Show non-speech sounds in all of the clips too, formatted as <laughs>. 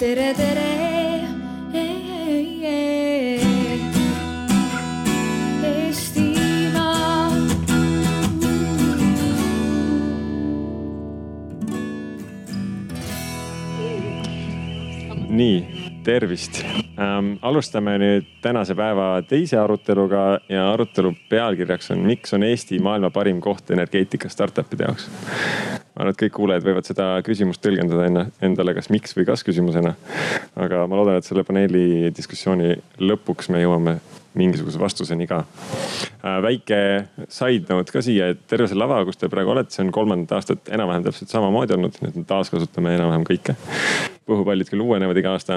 tere, tere. Nii, tervist ähm,. alustame nüüd tänase päeva teise aruteluga ja arutelu pealkirjaks on, miks on Eesti maailma parim koht energeetika startup'ide jaoks. Ma arvan, et kõik kuulajad võivad seda küsimust tõlgendada enne endale kas miks või kas küsimusena. aga ma loodan, et selle paneeli diskussiooni lõpuks me jõuame mingisuguse vastuseni ka äh,. väike side note ka siia, et terve see lava, kus te praegu olete, see on kolmandat aastat enam-vähem täpselt samamoodi olnud, nii et me taaskasutame enam-vähem kõike. põhupallid küll uuenevad iga aasta,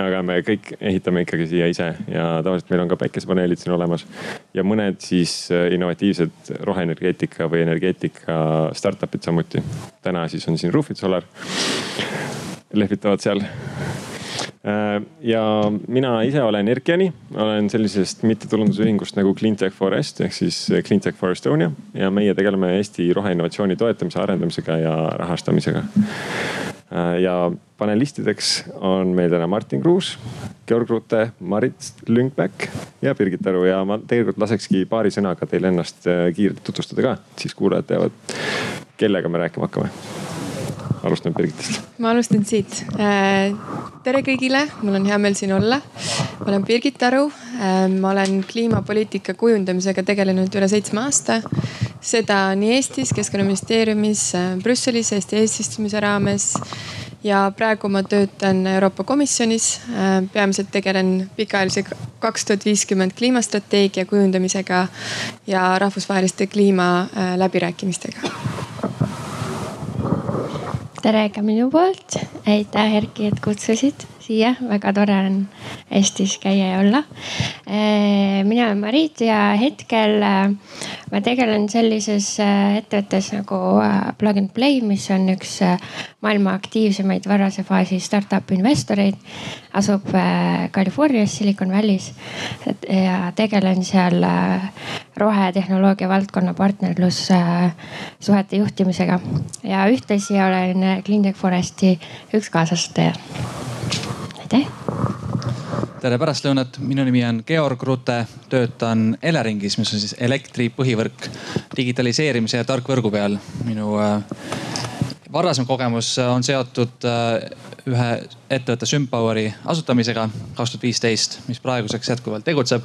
aga me kõik ehitame ikkagi siia ise ja tavaliselt meil on ka päikesepaneelid siin olemas. ja mõned siis äh, innovatiivsed roheenergeetika või energeetika startup'id samuti. täna siis on siin Roofit Solar, lehvitavad seal ja mina ise olen Erkiani, olen sellisest mittetulundusühingust nagu Cleantech Forest ehk siis Cleantech for Estonia ja meie tegeleme Eesti roheinnovatsiooni toetamise, arendamisega ja rahastamisega. ja panelistideks on meil täna Martin Kruus, Georg Rute, Marit Lünkbäck ja Birgit Aru ja ma tegelikult lasekski paari sõnaga teil ennast äh, kiirelt tutvustada ka, siis kuulajad teavad, kellega me rääkima hakkame. Alustame Birgitist. ma alustan siit. tere kõigile, mul on hea meel siin olla. ma olen Birgit Aru. ma olen kliimapoliitika kujundamisega tegelenud üle seitsme aasta. seda nii Eestis, keskkonnaministeeriumis, Brüsselis Eesti eesistumise raames ja praegu ma töötan Euroopa Komisjonis. peamiselt tegelen pikaajalise kaks tuhat viiskümmend kliimastrateegia kujundamisega ja rahvusvaheliste kliimaläbirääkimistega tere ka minu poolt, aitäh Erki, et kutsusid siia, väga tore on Eestis käia ja olla. mina olen Marit ja hetkel äh, ma tegelen sellises äh, ettevõttes nagu Plug and Play, mis on üks maailma aktiivsemaid varase faasi startup investoreid. asub Californias Silicon Valley's ja tegelen seal rohetehnoloogia valdkonna partnerlussuhete juhtimisega ja ühtlasi olen Cleantech Foresti üks kaasasutaja aitäh. tere pärastlõunat, minu nimi on Georg Rute, töötan Eleringis, mis on siis elektri põhivõrk digitaliseerimise ja tarkvõrgu peal. minu äh, varasem kogemus on seotud äh, ühe ettevõtte Sympoweri asutamisega kaks tuhat viisteist, mis praeguseks jätkuvalt tegutseb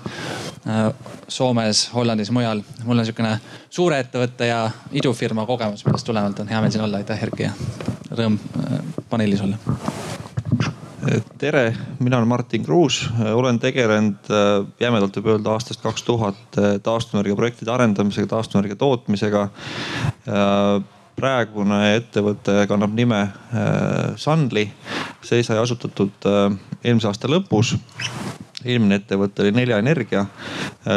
äh, Soomes, Hollandis, mujal. mul on sihukene suure ettevõtte ja idufirma kogemus, millest tulenevalt on hea meel siin olla, aitäh Erki ja rõõm äh, paneelis olla tere, mina olen Martin Kruus, olen tegelenud äh, jämedalt võib öelda aastast kaks tuhat äh, taastuvenergia projektide arendamisega, taastuvenergia tootmisega. praegune ettevõte kannab nime äh, Sunly, see sai asutatud eelmise aasta lõpus eelmine ettevõte oli Nelja Energia.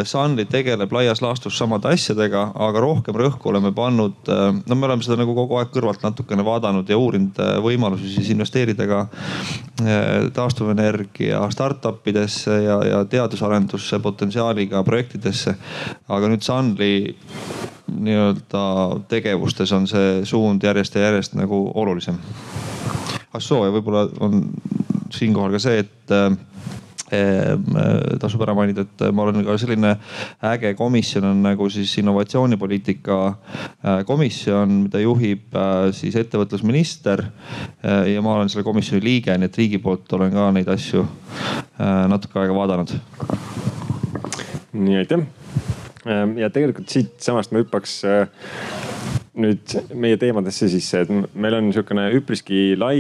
Sunly tegeleb laias laastus samade asjadega, aga rohkem rõhku oleme pannud, no me oleme seda nagu kogu aeg kõrvalt natukene vaadanud ja uurinud võimalusi siis investeerida ka taastuvenergia startup idesse ja, ja teadus-arendusse potentsiaaliga projektidesse. aga nüüd Sunly nii-öelda tegevustes on see suund järjest ja järjest nagu olulisem. ah soo ja võib-olla on siinkohal ka see, et tasub ära mainida, et ma olen ka selline äge komisjon on nagu siis innovatsioonipoliitika komisjon, mida juhib siis ettevõtlusminister. ja ma olen selle komisjoni liige, nii et riigi poolt olen ka neid asju natuke aega vaadanud. nii aitäh. ja tegelikult siitsamast ma hüppaks nüüd meie teemadesse sisse, et meil on sihukene üpriski lai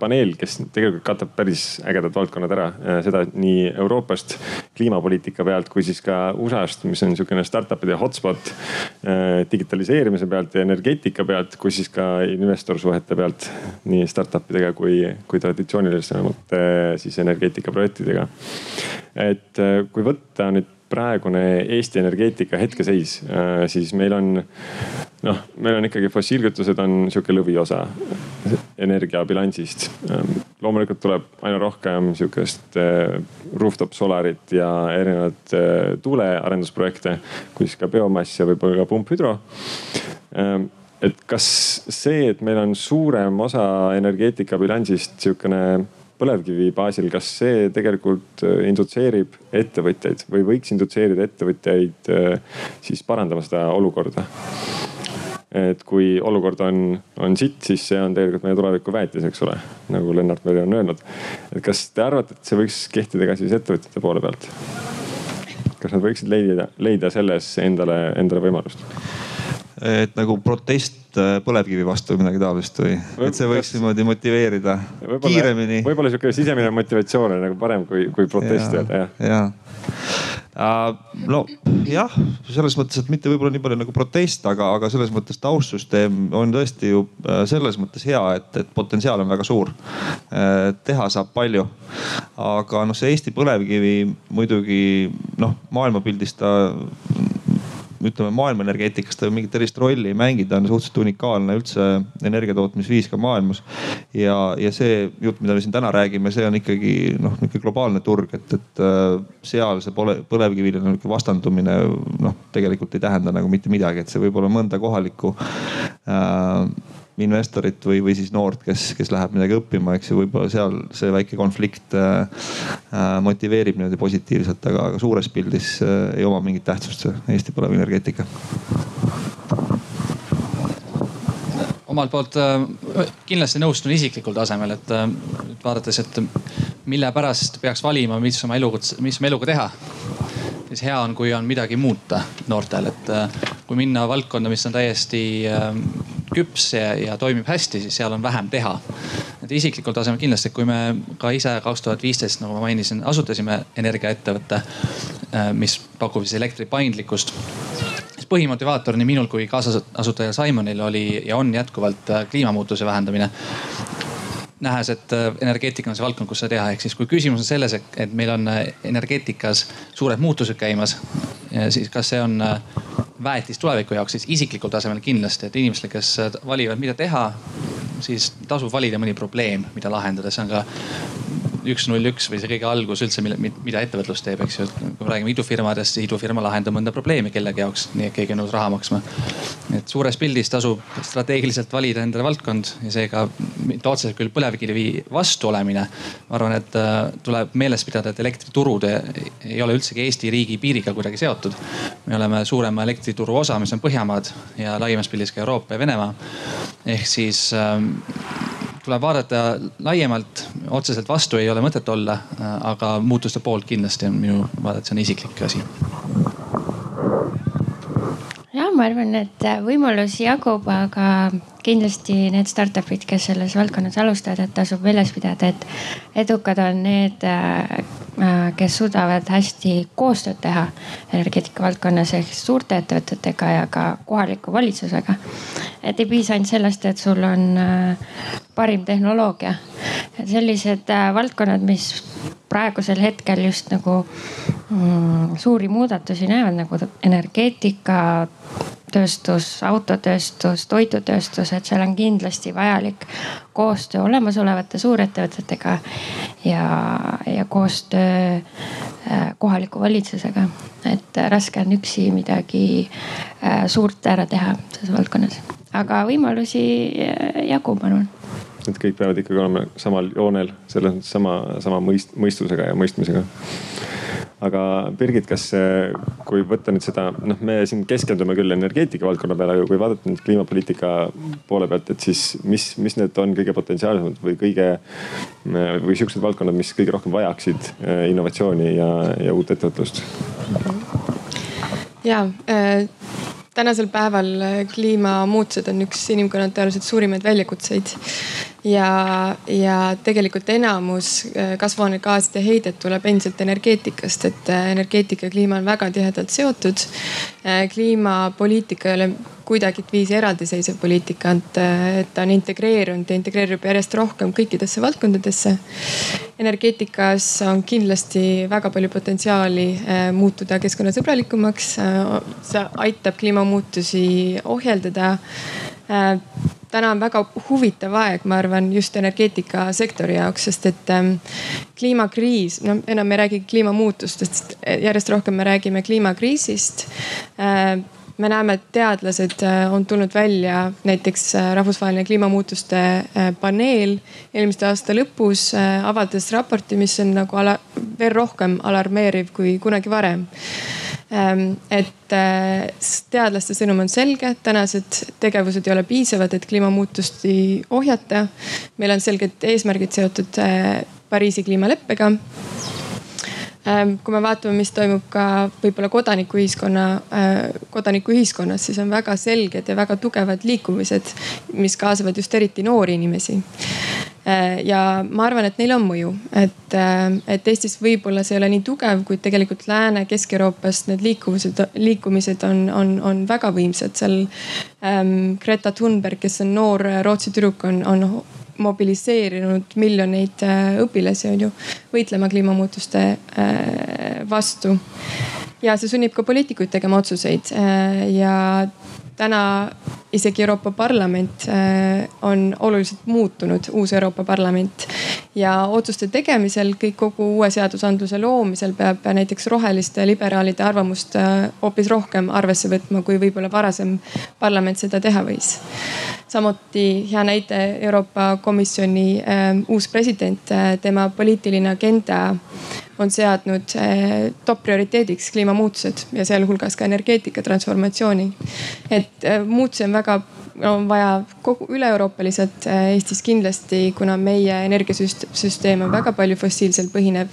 paneel, kes tegelikult katab päris ägedad valdkonnad ära, seda nii Euroopast kliimapoliitika pealt kui siis ka USA-st, mis on sihukene startup'ide hotspot digitaliseerimise pealt ja energeetika pealt, kui siis ka investorsuhete pealt nii startup idega kui, kui traditsioonilisemate siis energeetikaprojektidega. et kui võtta nüüd praegune Eesti energeetika hetkeseis, siis meil on noh, meil on ikkagi fossiilkütused on sihuke lõviosa energiabilansist. loomulikult tuleb aina rohkem sihukest rooftop solarit ja erinevaid tuulearendusprojekte, kui siis ka biomass ja võib-olla ka pumphüdro et kas see, et meil on suurem osa energeetika bilansist sihukene põlevkivi baasil, kas see tegelikult indutseerib ettevõtjaid või võiks indutseerida ettevõtjaid siis parandama seda olukorda? et kui olukord on, on sitt, siis see on tegelikult meie tuleviku väetis, eks ole, nagu Lennart Meri on öelnud. et kas te arvate, et see võiks kehtida ka siis ettevõtjate poole pealt? kas nad võiksid leida, leida selles endale, endale võimalust? et nagu protest äh, põlevkivi vastu või midagi taolist või? et see võiks niimoodi motiveerida võib kiiremini. võib-olla sihuke sisemine motivatsioon on nagu parem kui, kui protest öelda jah ja. Uh, no jah, selles mõttes, et mitte võib-olla nii palju nagu protest, aga, aga selles mõttes taustsüsteem on tõesti ju äh, selles mõttes hea, et, et potentsiaal on väga suur. Teha saab palju, aga noh, see Eesti põlevkivi muidugi noh, maailmapildis ta ütleme maailma energeetikas ta mingit erilist rolli ei mängi, ta on suhteliselt unikaalne üldse energiatootmisviis ka maailmas. ja, ja see jutt, mida me siin täna räägime, see on ikkagi noh, niisugune globaalne turg, et, et äh, seal see pole põlevkivile niisugune vastandumine noh, tegelikult ei tähenda nagu mitte midagi, et see võib olla mõnda kohalikku äh, investorit või, või siis noort, kes, kes läheb midagi õppima, eks ju, võib-olla seal see väike konflikt äh, äh, motiveerib niimoodi positiivselt, aga, aga suures pildis äh, ei oma mingit tähtsust see Eesti põlevkivienergeetika omalt poolt äh, kindlasti nõustun isiklikul tasemel, et äh, vaadates, et mille pärast peaks valima, mis oma eluga, mis oma eluga teha siis hea on, kui on midagi muuta noortel, et kui minna valdkonda, mis on täiesti küps ja, ja toimib hästi, siis seal on vähem teha. et isiklikul tasemel kindlasti, kui me ka ise kaks tuhat viisteist, nagu ma mainisin, asutasime energiaettevõtte, äh, mis pakub siis elektri paindlikkust põhimotivaator nii minul kui kaasasutajal Simonil oli ja on jätkuvalt äh, kliimamuutuse vähendamine nähes, et äh, energeetika on see valdkond, kus seda teha, ehk siis kui küsimus on selles, et meil on energeetikas suured muutused käimas, siis kas see on väetis tuleviku jaoks, siis isiklikul tasemel kindlasti, et inimestele, kes valivad, mida teha, siis tasub valida mõni probleem, mida lahendada, see on ka üks null üks või see kõige algus üldse, mida ettevõtlus teeb, eks ju. kui me räägime idufirmadest, siis idufirma lahendab mõnda probleemi kellegi jaoks, nii et keegi on nõus raha maksma. et suures pildis tasub strateegiliselt valida endale valdkond ja seega mitte otseselt küll põlevkivi vastu olemine. ma arvan, et äh, tuleb meeles pidada, et elektriturud ei ole üldsegi Eesti riigi piiriga kuidagi seotud. me oleme suurema elektrituru osa, mis on Põhjamaad ja laiemas pildis ka Euroopa ja Venemaa. ehk siis ähm, tuleb vaadata laiemalt, otseselt vastu ei ole mõtet olla, aga muutuste poolt kindlasti on minu vaade, et see on isiklik asi. ja ma arvan, et võimalusi jagub, aga kindlasti need startup'id, kes selles valdkonnas alustavad, et tasub meeles pidada, et edukad on need, äh, kes suudavad hästi koostööd teha energeetika valdkonnas ehk suurte ettevõtetega ja ka kohaliku valitsusega. et ei piisa ainult sellest, et sul on äh, parim tehnoloogia. sellised äh, valdkonnad, mis praegusel hetkel just nagu mm, suuri muudatusi näevad nagu energeetika tööstus, autotööstus, toidutööstus, et seal on kindlasti vajalik koostöö olemasolevate suurettevõtetega ja, ja koostöö äh, kohaliku valitsusega. et raske on üksi midagi äh, suurt ära teha selles valdkonnas, aga võimalusi äh, jagub, ma arvan et kõik peavad ikkagi olema samal joonel, selles mõttes sama, sama mõist-, mõistusega ja mõistmisega aga Birgit, kas, kui võtta nüüd seda, noh, me siin keskendume küll energeetika valdkonna peale, aga kui vaadata nüüd kliimapoliitika poole pealt, et siis mis, mis need on kõige potentsiaalsemad või kõige või siuksed valdkonnad, mis kõige rohkem vajaksid eh, innovatsiooni ja, ja uut ettevõtlust? ja äh tänasel päeval kliimamuutused on üks inimkonna tõenäoliselt suurimaid väljakutseid ja, ja tegelikult enamus äh, kasvuhoonegaaside heidet tuleb endiselt energeetikast, et äh, energeetika ja kliima on väga tihedalt seotud. Äh, kliimapoliitika ei ole kuidagiviisi eraldiseisev poliitika, et, et ta on integreerunud ja integreerub järjest rohkem kõikidesse valdkondadesse. energeetikas on kindlasti väga palju potentsiaali muutuda keskkonnasõbralikumaks. see aitab kliimamuutusi ohjeldada täna on väga huvitav aeg, ma arvan, just energeetikasektori jaoks, sest et ähm, kliimakriis, no enam ei räägi kliimamuutustest, järjest rohkem me räägime kliimakriisist. Äh, me näeme, et teadlased on tulnud välja, näiteks rahvusvaheline kliimamuutuste paneel eelmise aasta lõpus avaldas raporti, mis on nagu ala, veel rohkem alarmeeriv kui kunagi varem et äh, teadlaste sõnum on selge, tänased tegevused ei ole piisavad, et kliimamuutusi ohjata. meil on selged eesmärgid seotud äh, Pariisi kliimaleppega ehm, kui me vaatame, mis toimub ka võib-olla kodanikuühiskonna, äh, kodanikuühiskonnas, siis on väga selged ja väga tugevad liikumised, mis kaasavad just eriti noori inimesi. Äh, ja ma arvan, et neil on mõju, et, äh, et Eestis võib-olla see ei ole nii tugev, kuid tegelikult Lääne, Kesk-Euroopast need liikumised, liikumised on, on, on väga võimsad. seal ähm, Greta Thunberg, kes on noor Rootsi tüdruk, on, on mobiliseerinud miljoneid äh, õpilasi, on ju, võitlema kliimamuutuste äh, vastu. ja see sunnib ka poliitikuid tegema otsuseid äh, ja täna isegi Euroopa Parlament äh, on oluliselt muutunud, uus Euroopa Parlament. ja otsuste tegemisel, kõik kogu uue seadusandluse loomisel peab näiteks roheliste liberaalide arvamust äh, hoopis rohkem arvesse võtma, kui võib-olla varasem parlament seda teha võis. samuti hea näide Euroopa Komisjoni äh, uus president, tema poliitiline agenda on seadnud eh, top prioriteediks kliimamuutused ja sealhulgas ka energeetika transformatsiooni. et eh, muutusi on väga, on vaja kogu üle-euroopaliselt eh, Eestis kindlasti, kuna meie energiasüsteem on väga palju fossiilsel põhinev.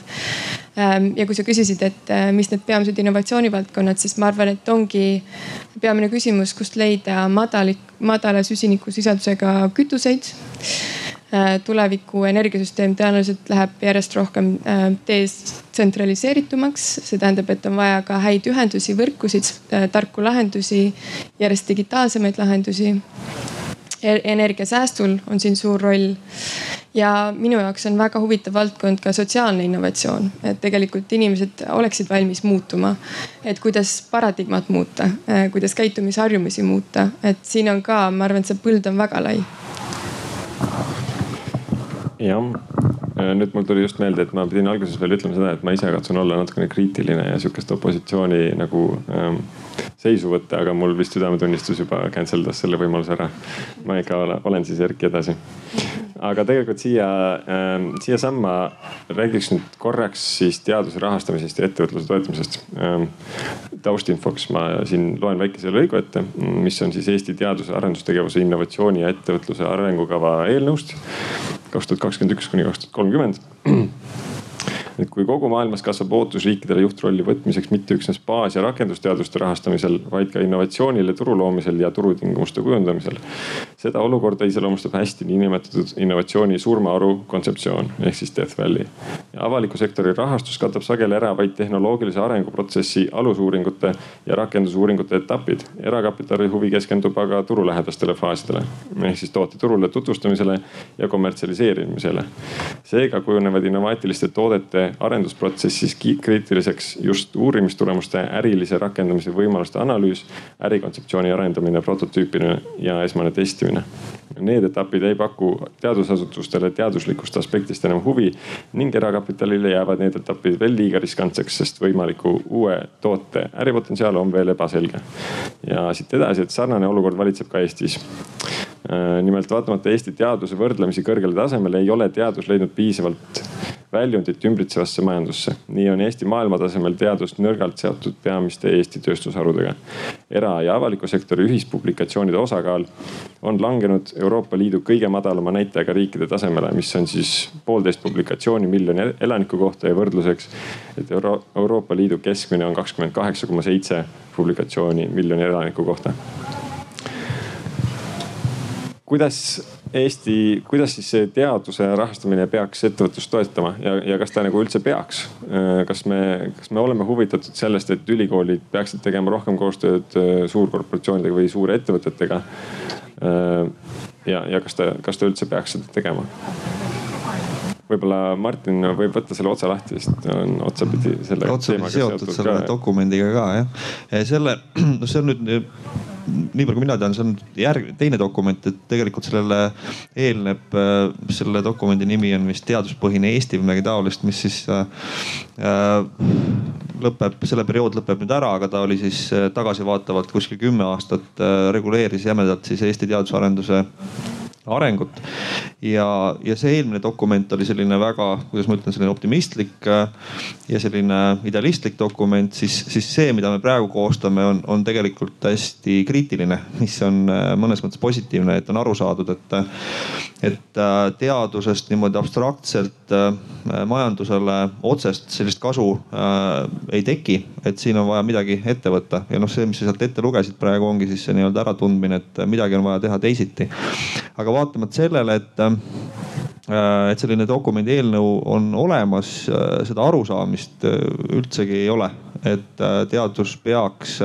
Ehm, ja kui sa küsisid, et mis need peamised innovatsioonivaldkonnad, siis ma arvan, et ongi peamine küsimus, kust leida madalik, madala süsinikusisaldusega kütuseid tuleviku energiasüsteem tõenäoliselt läheb järjest rohkem äh, detsentraliseeritumaks. see tähendab, et on vaja ka häid ühendusi, võrkusid, äh, tarku lahendusi, järjest digitaalsemaid lahendusi. E-, energiasäästul on siin suur roll ja minu jaoks on väga huvitav valdkond ka sotsiaalne innovatsioon, et tegelikult inimesed oleksid valmis muutuma. et kuidas paradigmat muuta, kuidas käitumisharjumusi muuta, et siin on ka, ma arvan, et see põld on väga lai jah, äh, nüüd mul tuli just meelde, et ma pidin alguses veel ütlema seda, et ma ise katsun olla natukene kriitiline ja sihukest opositsiooni nagu ähm, seisu võtta, aga mul vist südametunnistus juba cancel das selle võimaluse ära. ma ikka olen siis Erki edasi. aga tegelikult siia äh,, siiasamma räägiks nüüd korraks siis teaduse rahastamisest ja ettevõtluse toetamisest ähm,. taustinfoks ma siin loen väikese lõigu ette, mis on siis Eesti teaduse arendustegevuse, innovatsiooni ja ettevõtluse arengukava eelnõust kaks tuhat kakskümmend üks kuni kaks tuhat kolmkümmend et kui kogu maailmas kasvab ootus riikidele juhtrolli võtmiseks mitte üksnes baas- ja rakendusteaduste rahastamisel, vaid ka innovatsioonile turu loomisel ja turutingimuste kujundamisel. Seda olukorda iseloomustab hästi niinimetatud innovatsiooni surmaoru kontseptsioon ehk siis Death Valley. avaliku sektori rahastus katab sageli ära vaid tehnoloogilise arenguprotsessi alusuuringute ja rakendusuuringute etapid. erakapitali huvi keskendub aga turulähedastele faasidele ehk siis toote turule tutvustamisele ja kommertsialiseerimisele. seega kujunevad innovaatiliste toodete arendusprotsessis kriitiliseks just uurimistulemuste ärilise rakendamise võimaluste analüüs, ärikontseptsiooni arendamine, prototüüpimine ja esmane testimine. Need etapid ei paku teadusasutustele teaduslikust aspektist enam huvi ning erakapitalile jäävad need etapid veel liiga riskantseks, sest võimaliku uue toote äripotentsiaal on veel ebaselge. ja siit edasi, et sarnane olukord valitseb ka Eestis nimelt vaatamata Eesti teaduse võrdlemisi kõrgele tasemele ei ole teadus leidnud piisavalt väljundit ümbritsevasse majandusse. nii on Eesti maailmatasemel teadus nõrgalt seotud peamiste Eesti tööstusharudega. era- ja avaliku sektori ühispublikatsioonide osakaal on langenud Euroopa Liidu kõige madalama näitajaga riikide tasemele, mis on siis poolteist publikatsiooni miljoni elaniku kohta ja võrdluseks, et Euro Euroopa Liidu keskmine on kakskümmend kaheksa koma seitse publikatsiooni miljoni elaniku kohta kuidas Eesti, kuidas siis see teaduse rahastamine peaks ettevõtlust toetama ja, ja kas ta nagu üldse peaks? kas me, kas me oleme huvitatud sellest, et ülikoolid peaksid tegema rohkem koostööd äh, suurkorporatsioonidega või suurettevõtetega? Äh, ja, ja kas ta, kas ta üldse peaks seda tegema? võib-olla Martin võib võtta selle otsa lahti, sest on otsapidi selle. otsapidi seotud selle ka. dokumendiga ka jah. selle, <clears throat> no see on nüüd nii palju kui mina tean, see on järg, teine dokument, et tegelikult sellele eelneb, selle dokumendi nimi on vist Teaduspõhine Eesti või midagi taolist, mis siis äh, lõpeb, selle periood lõpeb nüüd ära, aga ta oli siis tagasivaatavalt kuskil kümme aastat reguleeris jämedalt siis Eesti teadusarenduse arengut. ja, ja see eelmine dokument oli selline väga, kuidas ma ütlen, selline optimistlik äh, ja selline idealistlik dokument, siis, siis see, mida me praegu koostame, on, on tegelikult hästi kriitiline, mis on äh, mõnes mõttes positiivne, et on aru saadud, et, et äh, teadusest niimoodi abstraktselt majandusele otsest sellist kasu ei teki, et siin on vaja midagi ette võtta ja noh, see, mis sa sealt ette lugesid praegu ongi siis see nii-öelda äratundmine, et midagi on vaja teha teisiti. aga vaatamata sellele, et äh, et selline dokumendi eelnõu on olemas, äh, seda arusaamist äh, üldsegi ei ole et teadus peaks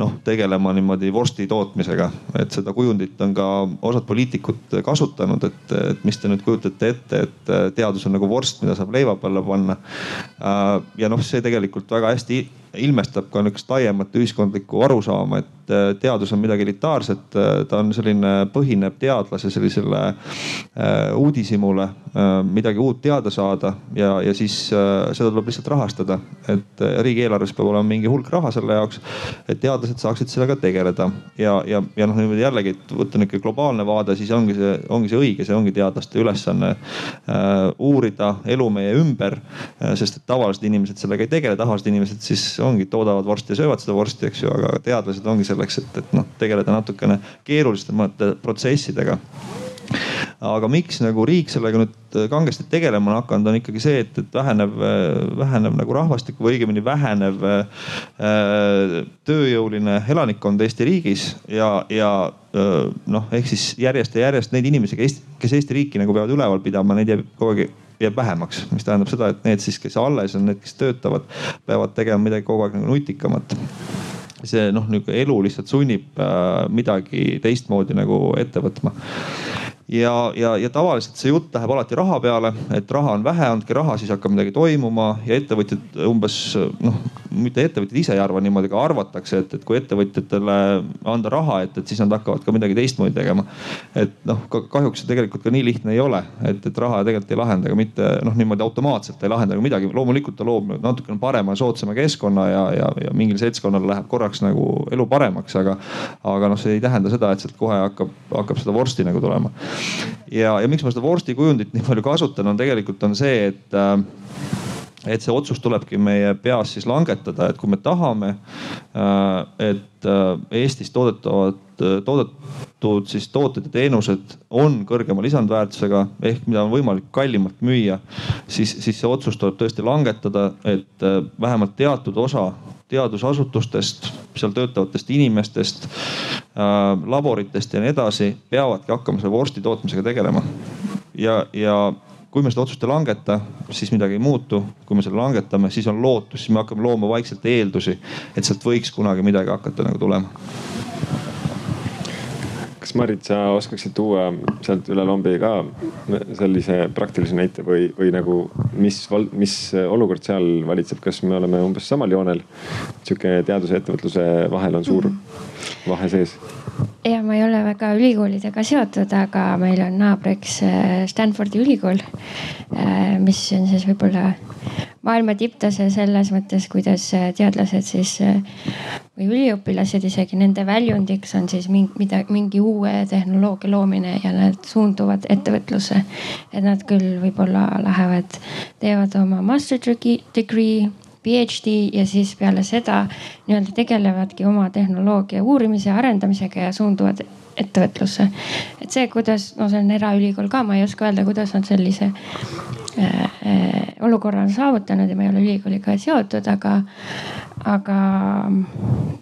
noh tegelema niimoodi vorsti tootmisega, et seda kujundit on ka osad poliitikud kasutanud, et, et mis te nüüd kujutate ette, et teadus on nagu vorst, mida saab leiva peale panna. ja noh, see tegelikult väga hästi ilmestab ka niisugust laiemat ühiskondlikku arusaama, et teadus on midagi elitaarset, ta on selline, põhineb teadlase sellisele äh, uudishimule äh,, midagi uut teada saada ja, ja siis äh, seda tuleb lihtsalt rahastada. et riigieelarve riigieelarves peab olema mingi hulk raha selle jaoks, et teadlased saaksid sellega tegeleda. ja, ja, ja noh, niimoodi jällegi, et võtta niisugune globaalne vaade, siis ongi see, ongi see õige, see ongi teadlaste ülesanne äh, uurida elu meie ümber äh,. sest et tavalised inimesed sellega ei tegele, tavalised inimesed siis ongi, toodavad vorsti ja söövad seda vorsti, eks ju, aga teadlased ongi selleks, et, et noh, tegeleda natukene keerulisemate protsessidega. Aga miks nagu riik sellega nüüd äh, kangesti tegelema on hakanud, on ikkagi see, et, et vähenev, äh, vähenev nagu rahvastik või õigemini vähenev äh, tööjõuline elanikkond Eesti riigis ja, ja äh, noh, ehk siis järjest ja järjest neid inimesi, kes Eesti riiki nagu peavad üleval pidama, neid jääb kogu aeg jääb vähemaks, mis tähendab seda, et need siis, kes alles on, need, kes töötavad, peavad tegema midagi kogu aeg nagu nutikamat. See noh, nihuke elu lihtsalt sunnib äh, midagi teistmoodi nagu ette võtma ja, ja, ja tavaliselt see jutt läheb alati raha peale, et raha on vähe, andke raha, siis hakkab midagi toimuma ja ettevõtjad umbes noh, mitte ettevõtjad ise ei arva niimoodi, aga arvatakse, et, et kui ettevõtjatele anda raha, et, et siis nad hakkavad ka midagi teistmoodi tegema. et noh, kahjuks see tegelikult ka nii lihtne ei ole, et, et raha tegelikult ei lahenda ka mitte noh, niimoodi automaatselt ei lahenda ka midagi. loomulikult ta loob natukene parema, soodsama keskkonna ja, ja, ja mingil seltskonnal läheb korraks nagu elu paremaks, aga, aga noh, see ei tähenda seda, et sealt kohe hakkab, hakkab seda vorsti nagu tulema ja, ja miks ma seda vorsti kujundit nii palju kasutan, on tegelikult on see, et äh, et see otsus tulebki meie peas siis langetada, et kui me tahame, äh, et äh, Eestis toodetavad, toodetud siis tooted ja teenused on kõrgema lisandväärtusega ehk mida on võimalik kallimalt müüa, siis, siis see otsus tuleb tõesti langetada, et vähemalt teatud osa teadusasutustest, seal töötavatest inimestest äh,, laboritest ja nii edasi peavadki hakkama selle vorsti tootmisega tegelema. ja, ja kui me seda otsust ei langeta, siis midagi ei muutu. kui me selle langetame, siis on lootus, siis me hakkame looma vaikselt eeldusi, et sealt võiks kunagi midagi hakata nagu tulema kas Marit, sa oskaksid tuua sealt üle lombi ka sellise praktilise näite või, või nagu mis, mis olukord seal valitseb, kas me oleme umbes samal joonel? sihuke teaduse ja ettevõtluse vahel on suur vahe sees ja ma ei ole väga ülikoolidega seotud, aga meil on naabriks äh, Stanfordi ülikool, äh, mis on siis võib-olla maailma tipptase selles mõttes, kuidas äh, teadlased siis või üliõpilased isegi nende väljundiks on siis mingi, mida, mingi uue tehnoloogia loomine ja nad suunduvad ettevõtlusse. et nad küll võib-olla lähevad, teevad oma master degree PhD ja siis peale seda nii-öelda tegelevadki oma tehnoloogia uurimise, arendamisega ja suunduvad ettevõtlusse. et see, kuidas, no see on eraülikool ka, ma ei oska öelda, kuidas nad sellise äh, äh, olukorra on saavutanud ja ma ei ole ülikooliga seotud, aga aga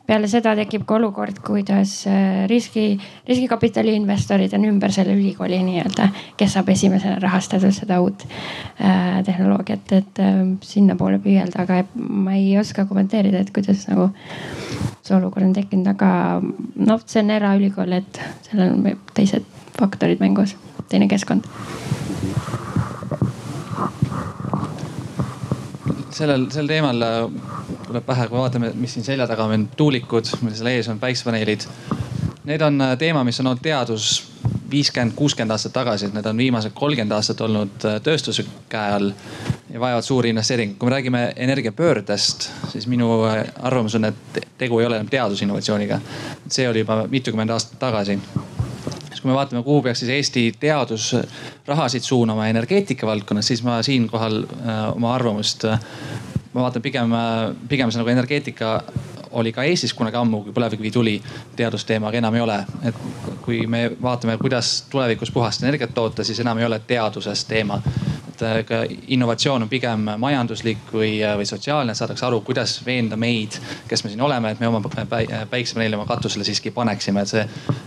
peale seda tekib ka olukord, kuidas äh, riski, riskikapitali investorid on ümber selle ülikooli nii-öelda, kes saab esimesena rahastada seda uut äh, tehnoloogiat, et äh, sinnapoole püüelda, aga ma ei oska kommenteerida, et kuidas nagu see olukord on tekkinud, aga noh, see on eraülikool, et seal on teised faktorid mängus, teine keskkond. Sellel, sel teemal tuleb pähe, kui vaatame, mis siin selja taga on, tuulikud, meil seal ees on päiksepaneelid. Need on äh, teema, mis on olnud teadus viiskümmend, kuuskümmend aastat tagasi, et need on viimased kolmkümmend aastat olnud äh, tööstuse käe all ja vajavad suuri investeeringuid. kui me räägime energiapöördest, siis minu arvamus on, et tegu ei ole enam teadusinnovatsiooniga. see oli juba mitukümmend aastat tagasi siis kui me vaatame, kuhu peaks siis Eesti teadus rahasid suunama energeetika valdkonnas, siis ma siinkohal äh, oma arvamust, äh, ma vaatan pigem, äh, pigem see nagu energeetika oli ka Eestis kunagi ammu, kui põlevkivi tuli, teadusteema, aga enam ei ole. et kui me vaatame, kuidas tulevikus puhast energiat toota, siis enam ei ole teadusest teema et ka innovatsioon on pigem majanduslik või, või sotsiaalne, et saadakse aru, kuidas veenda meid, kes me siin oleme, et me oma päiksepaneeli oma katusele siiski paneksime, et see,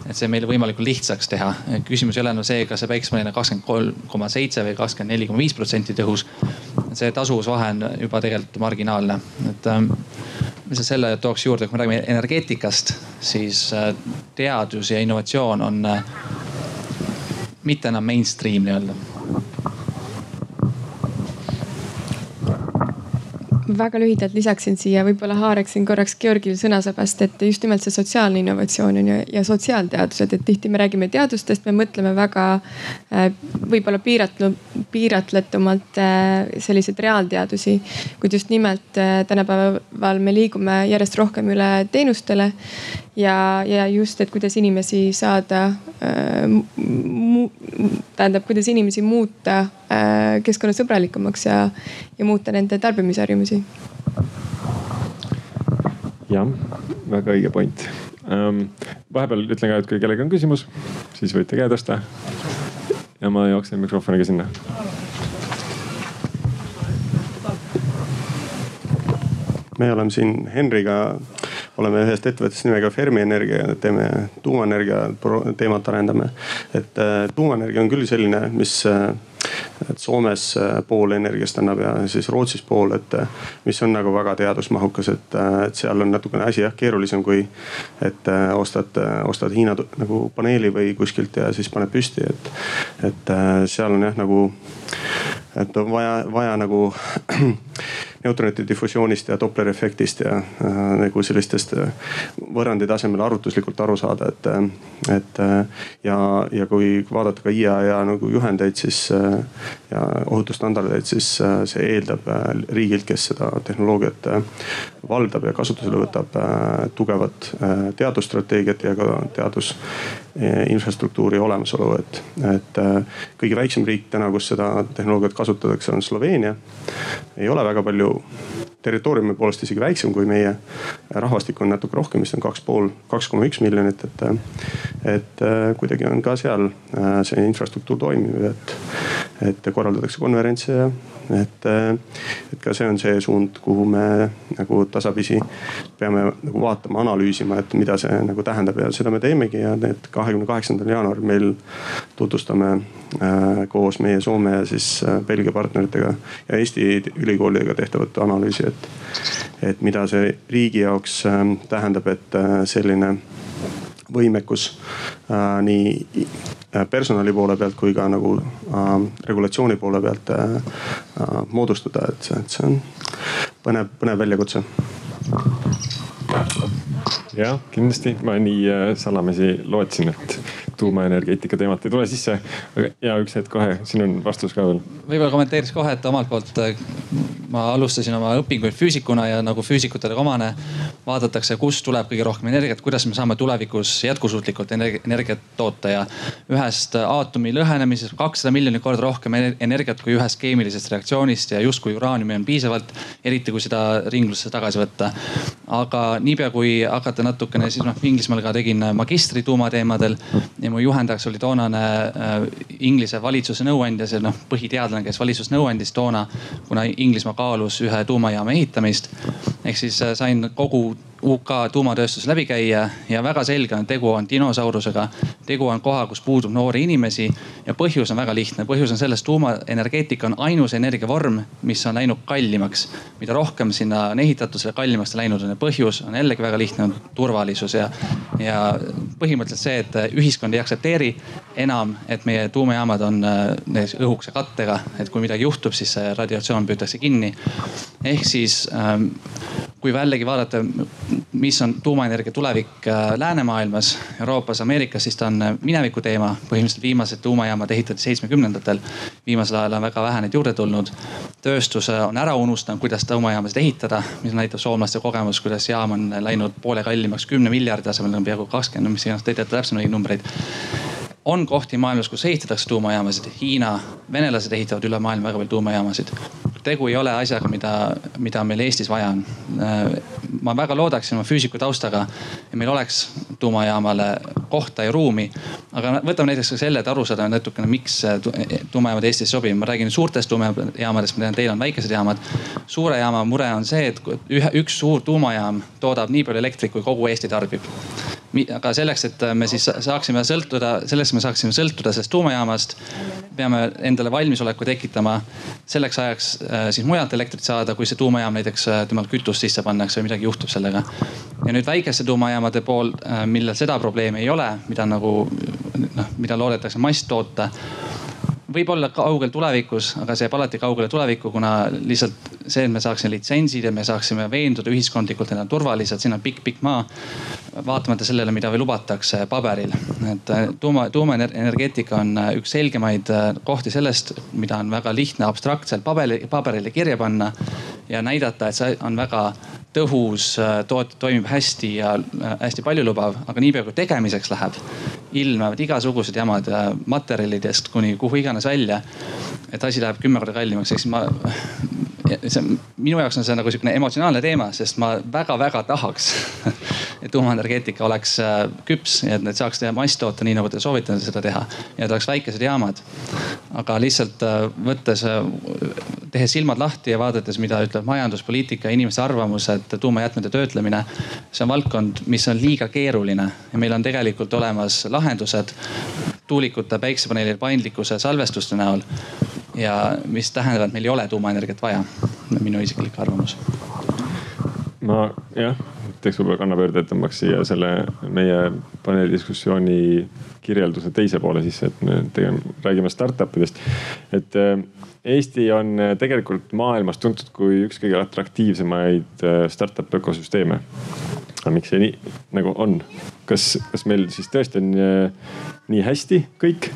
et see meile võimalikult lihtsaks teha. küsimus ei ole enam see, kas see päiksepaneel on kakskümmend kolm koma seitse või kakskümmend neli koma viis protsenti tõhus. See tasuvusvahe on juba tegelikult marginaalne, et ähm, lihtsalt selle tooks juurde, kui me räägime energeetikast, siis äh, teadus ja innovatsioon on äh, mitte enam mainstream nii-öelda väga lühidalt lisaksin siia, võib-olla haaraksin korraks Georgil sõnasabast, et just nimelt see sotsiaalne innovatsioon on ju ja sotsiaalteadused, et tihti me räägime teadustest, me mõtleme väga äh, võib-olla piiratlu-, piiratletumalt äh, selliseid reaalteadusi. kuid just nimelt äh, tänapäeval me liigume järjest rohkem üle teenustele ja, ja just, et kuidas inimesi saada äh,, tähendab, kuidas inimesi muuta äh, keskkonnasõbralikumaks ja, ja muuta nende tarbimisharjumusi. jah, väga õige point ähm,. vahepeal ütlen ka, et kui kellelgi on küsimus, siis võite käe tõsta. ja ma jooksen mikrofoniga sinna. me oleme siin Henriga oleme ühest ettevõttest nimega Fermi Energia, teeme tuumaenergia teemat arendame. et äh, tuumaenergia on küll selline, mis äh, et Soomes äh, pool energiast annab ja siis Rootsis pool, et mis on nagu väga teadusmahukas, et, et seal on natukene asi jah keerulisem kui, et ostad, ostad Hiina nagu paneeli või kuskilt ja siis paned püsti, et, et seal on jah nagu, et on vaja, vaja nagu <clears throat> neutronite difusioonist ja Dopleri efektist ja äh, nagu sellistest äh, võrrandi tasemel arvutuslikult aru saada, et, äh, et ja, ja kui vaadata ka IAEA nagu juhendeid, siis ja ohutusstandardeid, siis see eeldab riigilt, kes seda tehnoloogiat valdab ja kasutusele võtab, tugevat teadusstrateegiat ja ka teadus infrastruktuuri olemasolu, et, et kõige väiksem riik täna, kus seda tehnoloogiat kasutatakse, on Sloveenia. ei ole väga palju territooriumi poolest isegi väiksem kui meie. rahvastik on natuke rohkem, vist on kaks pool, kaks koma üks miljonit, et, et äh, kuidagi on ka seal äh, see infrastruktuur toimiv, et, et korraldatakse konverentse ja et, et ka see on see suund, kuhu me nagu tasapisi peame nagu vaatama, analüüsima, et mida see nagu tähendab ja seda me teemegi ja need kahekümne kaheksandal jaanuaril meil tutvustame äh, koos meie Soome ja siis äh, Belgia partneritega ja Eesti ülikoolidega tehtavat analüüsi, et, et mida see riigi jaoks äh, tähendab, et äh, selline võimekus äh, nii Äh, personali poole pealt kui ka nagu äh, regulatsiooni poole pealt moodustada, et see, et see on põnev, põnev väljakutse. Jah, kindlasti ma nii äh, salamisi lootsin, et tuumaenergeetika teemat ei tule sisse. ja üks hetk kohe, siin on vastus ka veel. võib-olla kommenteeriks kohe, et omalt poolt ma alustasin oma õpinguid füüsikuna ja nagu füüsikutele omane, vaadatakse, kust tuleb kõige rohkem energiat, kuidas me saame tulevikus jätkusuutlikult energiat toota ja ühest aatomi lõhenemisest kakssada miljonit korda rohkem energiat kui ühest keemilisest reaktsioonist ja justkui uraaniumi on piisavalt, eriti kui seda ringlusse tagasi võtta. aga niipea kui hakata natukene siis noh, Inglismaal ka tegin magistri tuumateemadel ja mu juhendajaks oli toonane äh, Inglise valitsuse nõuandja, see noh põhiteadlane, kes valitsuses nõu andis toona, kuna Inglismaa kaalus ühe tuumajaama ehitamist. ehk siis äh, sain kogu UK tuumatööstus läbi käia ja väga selge on, tegu on dinosaurusega. tegu on koha, kus puudub noori inimesi ja põhjus on väga lihtne. põhjus on selles, tuumaenergeetika on ainus energiavorm, mis on läinud kallimaks. mida rohkem sinna on ehitatud, selle kallimaks ta läinud on ja põhjus on jällegi väga lihtne, turvalisus ja, ja põhimõtteliselt see, et ühiskond ei aktsepteeri enam, et meie tuumajaamad on äh, õhukese kattega, et kui midagi juhtub, siis see radiatsioon püütakse kinni. ehk siis ähm, kui jällegi vaadata, mis on tuumaenergia tulevik äh, läänemaailmas, Euroopas, Ameerikas, siis ta on äh, mineviku teema. põhimõtteliselt viimased tuumajaamad ehitati seitsmekümnendatel. viimasel ajal on väga vähe neid juurde tulnud. tööstus on ära unustanud, kuidas tuumajaamasid ehitada, mis näitab soomlaste kogemus, kuidas jaam on läinud poole kallimaks kümne miljardi asemel on peaaegu kakskümmend, mis iganes, te teate täpsemaid numbreid on kohti maailmas, kus ehitatakse tuumajaamasid. Hiina, venelased ehitavad üle maailma väga palju tuumajaamasid. tegu ei ole asjaga, mida, mida meil Eestis vaja on. ma väga loodaksin oma füüsiku taustaga, et meil oleks tuumajaamale kohta ja ruumi. aga võtame näiteks ka selle, et aru saada natukene, miks tuumajaamad Eestis sobivad. ma räägin suurtest tuumajaamadest, ma tean, teil on väikesed jaamad. suure jaama mure on see, et ühe, üks suur tuumajaam toodab nii palju elektrit, kui kogu Eesti tarbib aga selleks, et me siis saaksime sõltuda, selleks me saaksime sõltuda sellest tuumajaamast, peame endale valmisoleku tekitama selleks ajaks äh, siis mujalt elektrit saada, kui see tuumajaam näiteks äh, temal kütust sisse pannakse või midagi juhtub sellega. ja nüüd väikeste tuumajaamade pool, äh, millel seda probleemi ei ole, mida nagu noh, mida loodetakse masstoota võib-olla kaugel tulevikus, aga see jääb alati kaugele tulevikku, kuna lihtsalt see, et me saaksime litsentsid ja me saaksime veenduda ühiskondlikult, et nad on turvalised, siin on pikk-pikk maa. vaatamata sellele, mida veel lubatakse paberil, et äh, tuuma, tuumaenergeetika on äh, üks selgemaid äh, kohti sellest, mida on väga lihtne abstraktselt paberile, paberile kirja panna ja näidata, et see on väga tõhus, toot-, toimib hästi ja hästi paljulubav, aga niipea kui tegemiseks läheb, ilmnevad igasugused jamad materjalidest kuni kuhu iganes välja. et asi läheb kümme korda kallimaks, ehk siis ma see minu jaoks on see nagu sihukene emotsionaalne teema, sest ma väga-väga tahaks <laughs> et tuumaenergeetika oleks äh, küps ja et need saaks teha masstoota, nii nagu te soovite seda teha. ja et oleks väikesed jaamad. aga lihtsalt äh, võttes, äh, tehes silmad lahti ja vaadates, mida ütleb majanduspoliitika, inimeste arvamus, et tuumajäätmete töötlemine. see on valdkond, mis on liiga keeruline ja meil on tegelikult olemas lahendused tuulikute, päiksepaneelide paindlikkuse, salvestuste näol ja mis tähendab, et meil ei ole tuumaenergiat vaja. minu isiklik arvamus. ma jah, teeks võib-olla kannapöörde, et tõmbaks siia selle meie paneeldiskussiooni kirjelduse teise poole sisse, et me tegime, räägime startup idest. et äh, Eesti on äh, tegelikult maailmas tuntud kui üks kõige atraktiivsemaid äh, startup ökosüsteeme. Aga miks see nii nagu on? kas, kas meil siis tõesti on nii hästi kõik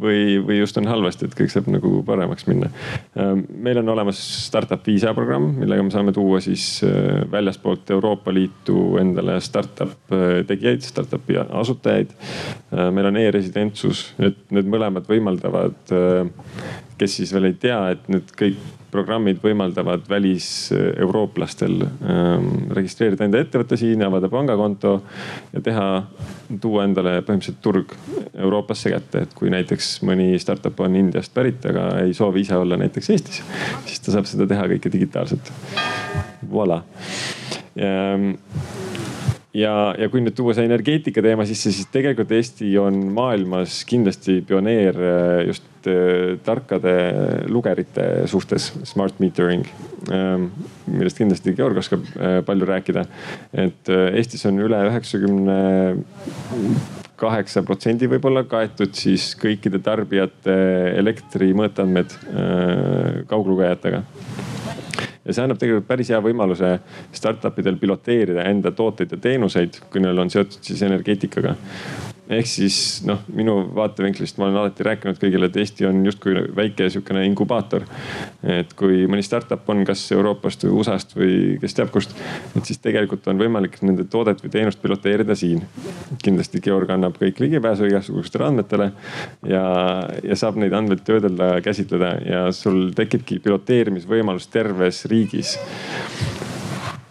või, või just on halvasti, et kõik saab nagu paremaks minna. Ähm, meil on olemas startup viisa programm, millega me saame tuua siis äh, väljaspoolt Euroopa Liitu endale startup äh, tegijaid, startup'i asutajaid. Äh, meil on e-residentsus, et need mõlemad võimaldavad, kes siis veel ei tea, et need kõik programmid võimaldavad väliseuroopplastel ähm, registreerida enda ettevõtte siin, avada pangakonto ja teha, tuua endale põhimõtteliselt turg Euroopasse kätte, et kui näiteks mõni startup on Indiast pärit, aga ei soovi ise olla näiteks Eestis, siis ta saab seda teha kõike digitaalselt. Voila ja, ja kui nüüd tuua see energeetika teema sisse, siis tegelikult Eesti on maailmas kindlasti pioneer äh, just äh, tarkade lugerite suhtes, smart metering. Ähm, millest kindlasti Georg oskab äh, palju rääkida. et Eestis on üle üheksakümne kaheksa protsendi võib-olla kaetud siis kõikide tarbijate elektri mõõtandmed kauglugejatega ja see annab tegelikult päris hea võimaluse startup idel piloteerida enda tooteid ja teenuseid, kui neil on seotud siis energeetikaga ehk siis noh, minu vaatevinklist ma olen alati rääkinud kõigile, et Eesti on justkui väike sihukene inkubaator. et kui mõni startup on kas Euroopast või USA-st või kes teab kust, et siis tegelikult on võimalik nende toodet või teenust piloteerida siin. kindlasti Georg annab kõik ligipääsu igasugustele andmetele ja, ja saab neid andmeid töödelda, käsitleda ja sul tekibki piloteerimisvõimalus terves riigis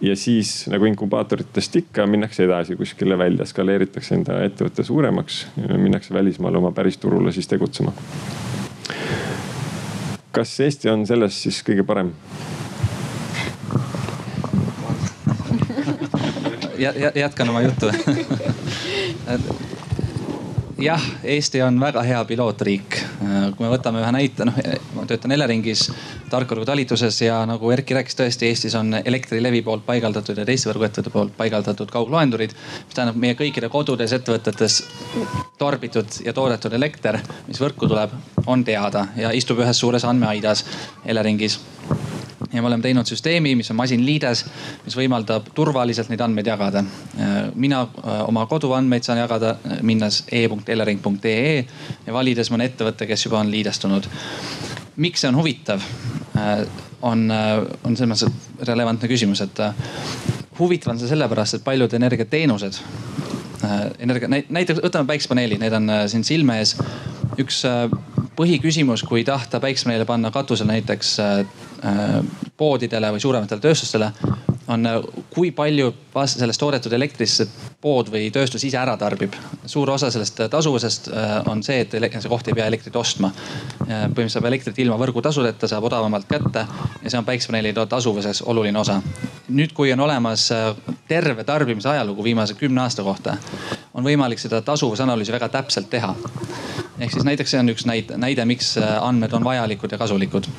ja siis nagu inkubaatoritest ikka minnakse edasi kuskile välja, skaleeritakse enda ettevõte suuremaks, minnakse välismaale oma päristurule siis tegutsema. kas Eesti on selles siis kõige parem? jätkan oma juttu <laughs> jah, Eesti on väga hea pilootriik. kui me võtame ühe näite, noh ma töötan Eleringis tarkvõrgu talituses ja nagu Erki rääkis, tõesti Eestis on Elektrilevi poolt paigaldatud ja teiste võrguettevõtete poolt paigaldatud kaugloendurid. mis tähendab meie kõikide kodudes, ettevõtetes tarbitud ja toodetud elekter, mis võrku tuleb, on teada ja istub ühes suures andmeaidas Eleringis ja me oleme teinud süsteemi, mis on masinliides, mis võimaldab turvaliselt neid andmeid jagada. mina oma koduandmeid saan jagada minnes e.elering.ee ja valides mõne ettevõtte, kes juba on liidestunud. miks see on huvitav? on, on selles mõttes relevantne küsimus, et huvitav on see sellepärast, et paljud energiateenused energia, näiteks võtame päiksepaneeli, need on siin silme ees. üks põhiküsimus, kui tahta päiksepaneele panna katusele näiteks poodidele või suurematele tööstustele, on kui palju sellest toodetud elektrist pood või tööstus ise ära tarbib. suur osa sellest tasuvusest on see, et see koht ei pea elektrit ostma. põhimõtteliselt saab elektrit ilma võrgutasudeta, saab odavamalt kätte ja see on päiksepaneeli tasuvuses oluline osa. nüüd, kui on olemas terve tarbimise ajalugu viimase kümne aasta kohta, on võimalik seda tasuvusanalüüsi väga täpselt teha. Ehk siis näiteks see on üks näide, näide, miks andmed on vajalikud ja kasulikud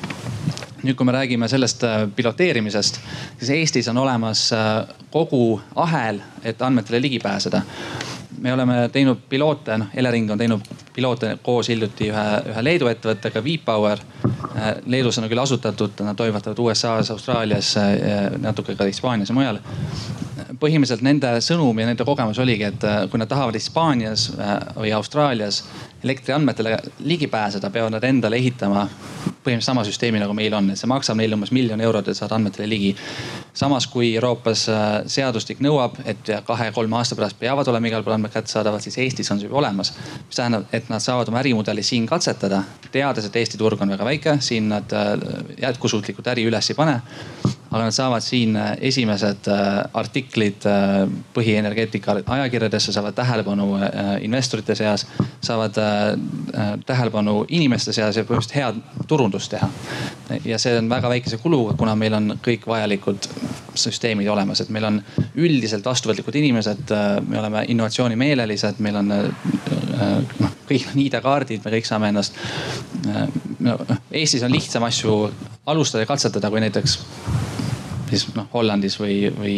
nüüd, kui me räägime sellest äh, piloteerimisest, siis Eestis on olemas äh, kogu ahel, et andmetele ligi pääseda. me oleme teinud piloote, noh Elering on teinud piloote koos hiljuti ühe, ühe Leedu ettevõttega, V-Power. Äh, Leedus on küll asutatud, nad toimetavad USA-s, Austraalias, natuke ka Hispaanias ja mujal põhimõtteliselt nende sõnum ja nende kogemus oligi, et kui nad tahavad Hispaanias või Austraalias elektriandmetele ligi pääseda, peavad nad endale ehitama põhimõtteliselt sama süsteemi nagu meil on, et see maksab neile umbes miljon eurot, et saada andmetele ligi. samas kui Euroopas äh, seadustik nõuab, et kahe-kolme aasta pärast peavad olema igal pool andmed kättesaadavad, siis Eestis on see juba olemas. mis tähendab, et nad saavad oma ärimudeli siin katsetada, teades, et Eesti turg on väga väike, siin nad äh, jätkusuutlikult äri üles ei pane aga nad saavad siin äh, esimesed artiklid põhienergeetika ajakirjadesse, saavad tähelepanu investorite seas, saavad tähelepanu inimeste seas ja põhimõtteliselt head turundust teha. ja see on väga väikese kuluga, kuna meil on kõik vajalikud süsteemid olemas, et meil on üldiselt vastuvõtlikud inimesed, me oleme innovatsioonimeelelised, meil on noh, kõik on ID-kaardid, me kõik saame ennast no,. Eestis on lihtsam asju alustada ja katsetada, kui näiteks siis noh Hollandis või, või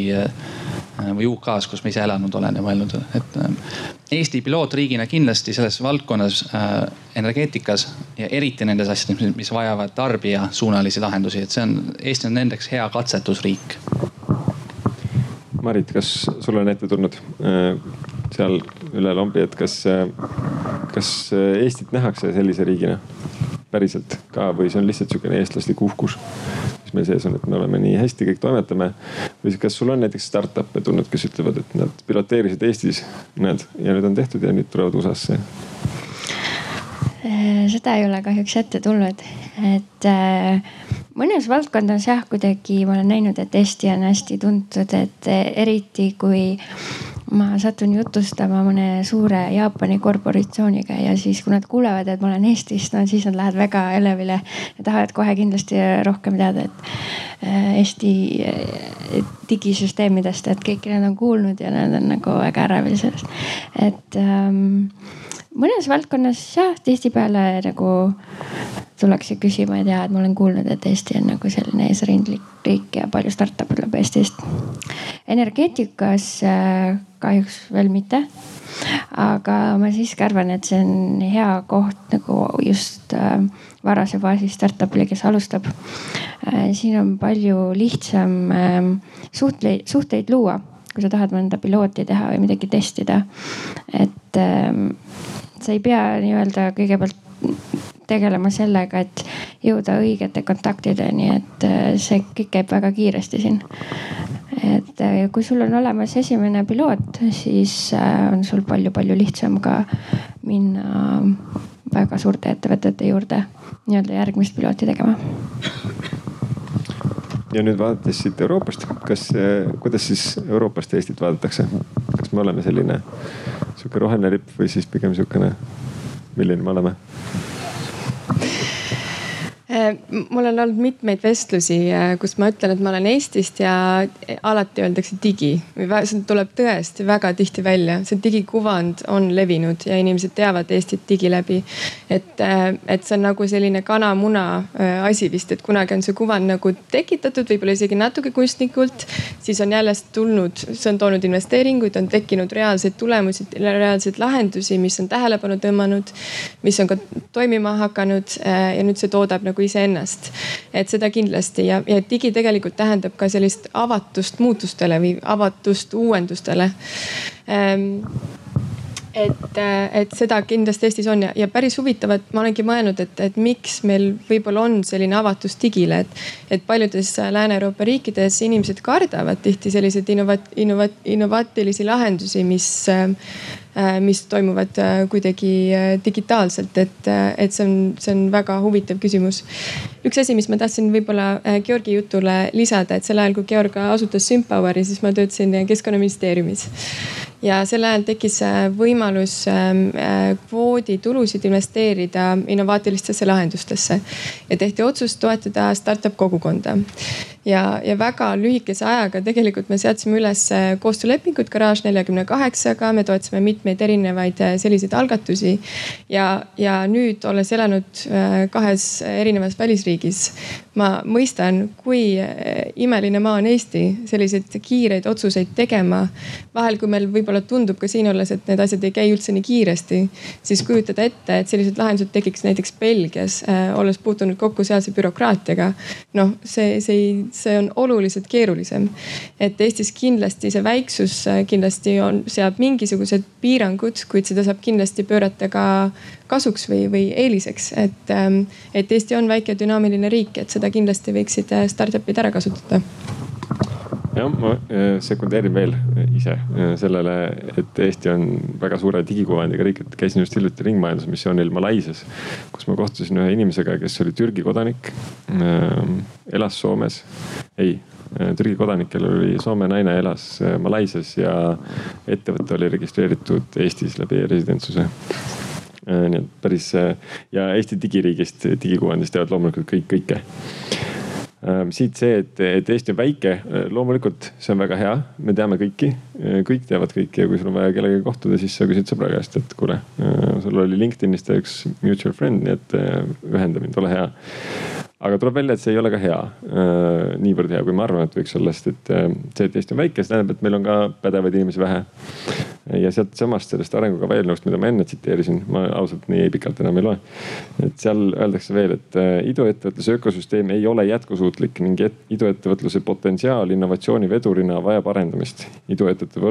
Äh, või UK-s, kus ma ise elanud olen ja mõelnud, et äh, Eesti pilootriigina kindlasti selles valdkonnas äh, energeetikas ja eriti nendes asjades, mis vajavad tarbijasuunalisi lahendusi, et see on, Eesti on nendeks hea katsetusriik. Marit, kas sul on ette tulnud seal üle lombi, et kas, kas Eestit nähakse sellise riigina päriselt ka või see on lihtsalt sihukene eestlaslik uhkus? Mis meil sees on, et me oleme nii hästi kõik toimetame. või kas sul on näiteks startup'e tulnud, kes ütlevad, et nad piloteerisid Eestis, näed, ja nüüd on tehtud ja nüüd tulevad USA-sse? Äh, seda ei ole kahjuks ette tulnud, et äh, mõnes valdkondades jah, kuidagi ma olen näinud, et Eesti on hästi tuntud, et eriti kui ma satun jutustama mõne suure Jaapani korporatsiooniga ja siis, kui nad kuulevad, et ma olen Eestist, no siis nad lähevad väga elevile ja tahavad kohe kindlasti rohkem teada, et äh, Eesti äh, digisüsteemidest, et kõik need on kuulnud ja nad on nagu väga ärevil sellest. et ähm, mõnes valdkonnas jah, tihtipeale nagu tullakse küsima, et ja, et ma olen kuulnud, et Eesti on nagu selline eesrindlik riik ja palju startup'e tuleb Eestist. energeetikas äh, kahjuks veel mitte. aga ma siiski arvan, et see on hea koht nagu just äh, varase faasi startup'ile, kes alustab. Äh, siin on palju lihtsam suhtleid, suhteid luua, kui sa tahad mõnda pilooti teha või midagi testida. et ähm, sa ei pea nii-öelda kõigepealt tegelema sellega, et jõuda õigete kontaktideni, et äh, see kõik käib väga kiiresti siin. et äh, kui sul on olemas esimene piloot, siis äh, on sul palju-palju lihtsam ka minna väga suurte ettevõtete juurde nii-öelda järgmist pilooti tegema ja nüüd vaadates siit Euroopast, kas, kuidas siis Euroopast Eestit vaadatakse? kas me oleme selline sihuke roheline lipp või siis pigem sihukene, milline me oleme? Äh, mul on olnud mitmeid vestlusi, äh, kus ma ütlen, et ma olen Eestist ja alati öeldakse digi see tuleb tõesti väga tihti välja, see digikuvand on levinud ja inimesed teavad Eestit digi läbi. et, äh, et see on nagu selline kana-muna asi vist, et kunagi on see kuvand nagu tekitatud, võib-olla isegi natuke kunstnikult. siis on jälle tulnud, see on toonud investeeringuid, on tekkinud reaalseid tulemusi, reaalseid lahendusi, mis on tähelepanu tõmmanud, mis on ka toimima hakanud ja nüüd see toodab nagu kui iseennast. et seda kindlasti. Ja, ja digi tegelikult tähendab ka sellist avatust muutustele või avatust uuendustele. Ähm, et, et seda kindlasti Eestis on. Ja, ja päris huvitav, et ma olengi mõelnud, et, et miks meil võib-olla on selline avatus digile, et, et paljudes Lääne-Euroopa riikides inimesed kardavad tihti selliseid innovat-, innovat-, innovaatilisi lahendusi, mis Äh, mis toimuvad äh, kuidagi äh, digitaalselt, et, et see on, see on väga huvitav küsimus. üks asi, mis ma tahtsin võib-olla Georgi jutule lisada, et sel ajal, kui Georg asutas Sympoweri, siis ma töötasin keskkonnaministeeriumis. Ja sel ajal tekkis võimalus ähm, kvooditulusid investeerida innovaatilistesse lahendustesse. Ja tehti otsus toetada startup kogukonda ja, ja väga lühikese ajaga tegelikult me seadsime üles koostöölepingud Garage neljakümne kaheksaga, me toetasime mitmeid erinevaid äh, selliseid algatusi. ja, ja nüüd olles elanud äh, kahes erinevas välisriigis, ma mõistan, kui äh, imeline maa on Eesti selliseid kiireid otsuseid tegema. vahel, kui meil võib-olla tundub ka siin olles, et need asjad ei käi üldse nii kiiresti, siis kujutada ette, et sellised lahendused tekiks näiteks Belgias, olles puutunud kokku sealse bürokraatiaga. noh, see, see see on oluliselt keerulisem. et Eestis kindlasti see väiksus äh, kindlasti on, seab mingisugused piirangud, kuid seda saab kindlasti pöörata ka kasuks või, või eeliseks, et, ähm, et Eesti on väike dünaamiline riik, et seda kindlasti võiksid äh, startup'id ära kasutada. Jah, ma äh, sekundeerin veel ise sellele, et Eesti on väga suure digikuvandiga riik, et käisin just hiljuti ringmajandusmissioonil Malaisias, kus ma kohtusin ühe inimesega, kes oli Türgi kodanik, ähm, elas Soomes, ei äh, Türgi kodanik, kellel oli Soome naine, elas äh, Malaisias ja ettevõte oli registreeritud Eestis läbi residentsuse nii et päris ja Eesti digiriigist, digikuvandist teavad loomulikult kõik kõike. Ehm, siit see, et, et Eesti on väike, loomulikult see on väga hea, me teame kõiki, kõik teavad kõiki ja kui sul on vaja kellegagi kohtuda, siis sa küsid sõbra käest, et kuule, sul oli LinkedInist üks mutual friend, nii et ühenda mind, ole hea aga tuleb välja, et see ei ole ka hea, äh, niivõrd hea, kui me arvame, et võiks olla, sest et äh, see, et Eesti on väike, see tähendab, et meil on ka pädevaid inimesi vähe. ja sealtsamast sellest arengukava eelnõust, mida ma enne tsiteerisin, ma ausalt nii pikalt enam ei loe. et seal öeldakse veel, et äh, iduettevõtluse ökosüsteem ei ole jätkusuutlik ning iduettevõtluse potentsiaal innovatsiooni vedurina vajab arendamist. iduettevõtte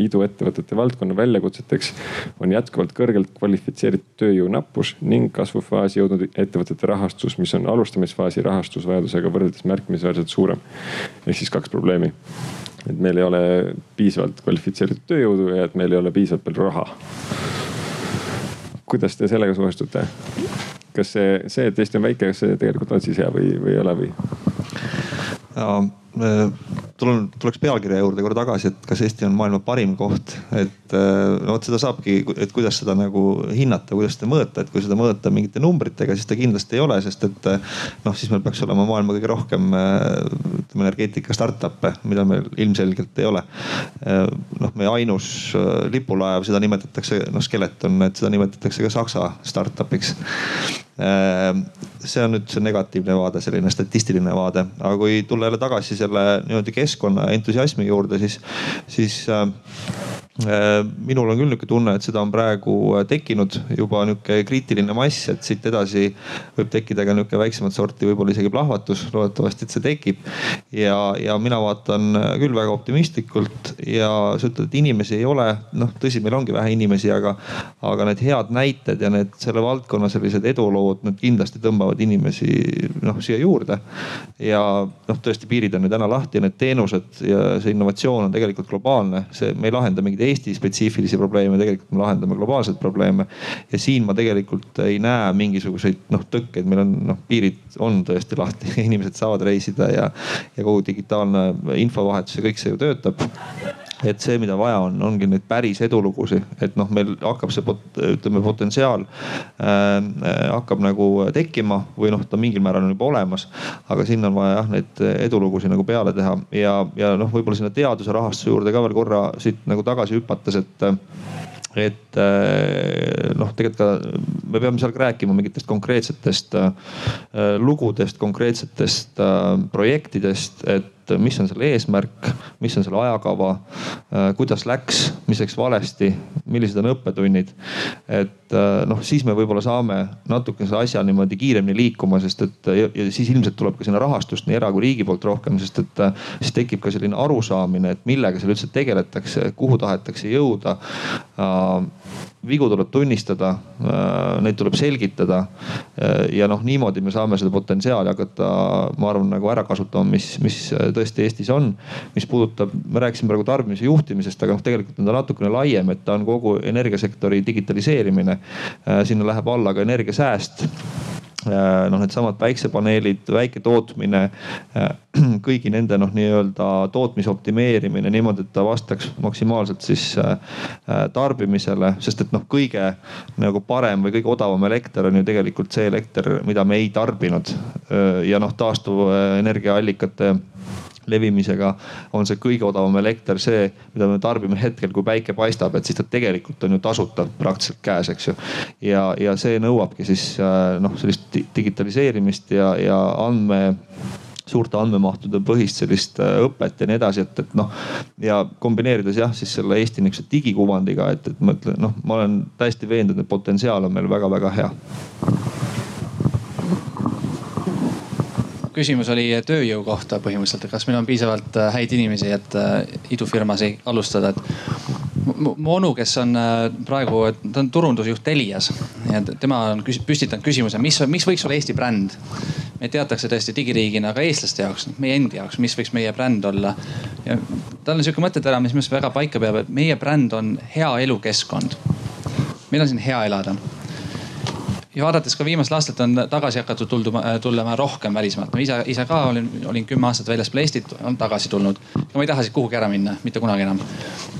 iduettevõtete valdkonna väljakutseteks on jätkuvalt kõrgelt kvalifitseeritud tööjõu nappus ning kasvufaasi jõudnud ettevõtete rahastus, mis on alustamisfaasi rahastusvajadusega võrreldes märkimisväärselt suurem. ehk siis kaks probleemi. et meil ei ole piisavalt kvalifitseeritud tööjõudu ja et meil ei ole piisavalt palju raha. kuidas te sellega suhestute? kas see, see, et Eesti on väike, kas see tegelikult on siis hea või, või ei ole või? Tulen, tuleks pealkirja juurde korra tagasi, et kas Eesti on maailma parim koht, et no vot seda saabki, et kuidas seda nagu hinnata, kuidas seda mõõta, et kui seda mõõta mingite numbritega, siis ta kindlasti ei ole, sest et noh, siis meil peaks olema maailma kõige rohkem ütleme energeetika startup'e, mida meil ilmselgelt ei ole. noh, meie ainus lipulaev, seda nimetatakse noh Skeleton, et seda nimetatakse ka Saksa startup'iks see on nüüd see negatiivne vaade, selline statistiline vaade, aga kui tulla jälle tagasi selle niimoodi keskkonna entusiasmi juurde, siis, siis minul on küll nihuke tunne, et seda on praegu äh, tekkinud juba nihuke kriitiline mass, et siit edasi võib tekkida ka nihuke väiksemat sorti võib-olla isegi plahvatus, loodetavasti, et see tekib. ja, ja mina vaatan äh, küll väga optimistlikult ja sa ütled, et inimesi ei ole, noh tõsi, meil ongi vähe inimesi, aga, aga need head näited ja need selle valdkonna sellised edulood, need kindlasti tõmbavad inimesi noh siia juurde. ja noh, tõesti piirid on ju täna lahti need teenused ja see innovatsioon on tegelikult globaalne, see, me ei lahenda mingeid Eesti spetsiifilisi probleeme, tegelikult me lahendame globaalseid probleeme. ja siin ma tegelikult ei näe mingisuguseid noh tõkkeid, meil on noh piirid on tõesti lahti, <laughs> inimesed saavad reisida ja, ja kogu digitaalne infovahetus ja kõik see ju töötab et see, mida vaja on, ongi neid päris edulugusid, et noh, meil hakkab see pot, ütleme potentsiaal äh, hakkab nagu tekkima või noh, ta mingil määral on juba olemas. aga sinna on vaja jah neid edulugusid nagu peale teha ja, ja noh, võib-olla sinna teaduse rahastuse juurde ka veel korra siit nagu tagasi hüpates, et et äh, noh, tegelikult ka me peame seal rääkima mingitest konkreetsetest lugudest, konkreetsetest projektidest, et et mis on selle eesmärk, mis on selle ajakava, äh, kuidas läks, mis läks valesti, millised on õppetunnid. et äh, noh, siis me võib-olla saame natuke selle asja niimoodi kiiremini liikuma, sest et ja, ja siis ilmselt tuleb ka sinna rahastust nii era kui riigi poolt rohkem, sest et äh, siis tekib ka selline arusaamine, et millega seal üldse tegeletakse, kuhu tahetakse jõuda vigu tuleb tunnistada, äh, neid tuleb selgitada. Äh, ja noh, niimoodi me saame seda potentsiaali hakata, ma arvan, nagu ära kasutama, mis, mis tõesti Eestis on. mis puudutab, me rääkisime praegu tarbimise juhtimisest, aga noh, tegelikult on ta natukene laiem, et ta on kogu energiasektori digitaliseerimine. Äh, sinna läheb alla ka energiasääst Äh, noh, needsamad päiksepaneelid, väiketootmine, äh, <clears throat> kõigi nende noh, nii-öelda tootmise optimeerimine niimoodi, et ta vastaks maksimaalselt siis äh, tarbimisele, sest et noh, kõige nagu parem või kõige odavam elekter on ju tegelikult see elekter, mida me ei tarbinud. ja noh, taastuvenergiaallikate levimisega on see kõige odavam elekter see, mida me tarbime hetkel, kui päike paistab, et siis ta tegelikult on ju tasuta praktiliselt käes, eks ju. ja, ja see nõuabki siis äh, noh, sellist digitaliseerimist ja, ja andme suurte andmemahtude põhist sellist äh, õpet ja nii edasi, et, et noh. ja kombineerides jah, siis selle Eesti nihukese digikuvandiga, et, et ma ütlen, noh, ma olen täiesti veendunud, et potentsiaal on meil väga-väga hea küsimus oli tööjõu kohta põhimõtteliselt, et kas meil on piisavalt äh, häid inimesi, et äh, idufirmasid alustada, et mu onu, kes on praegu, ta on turundusjuht Telias ja tema on püstitanud küsimuse, mis, mis võiks olla Eesti bränd. meid teatakse tõesti digiriigina, aga eestlaste jaoks, meie endi jaoks, mis võiks meie bränd olla. ja tal on sihuke mõttetera, mis minu arust väga paika peab, et meie bränd on hea elukeskkond. meil on siin hea elada ja vaadates ka viimastel aastatel on tagasi hakatud tulduma, äh, tulema rohkem välismaalt. ma ise, ise ka olin, olin kümme aastat väljaspool Eestit, olen tagasi tulnud. ma ei taha siit kuhugi ära minna, mitte kunagi enam.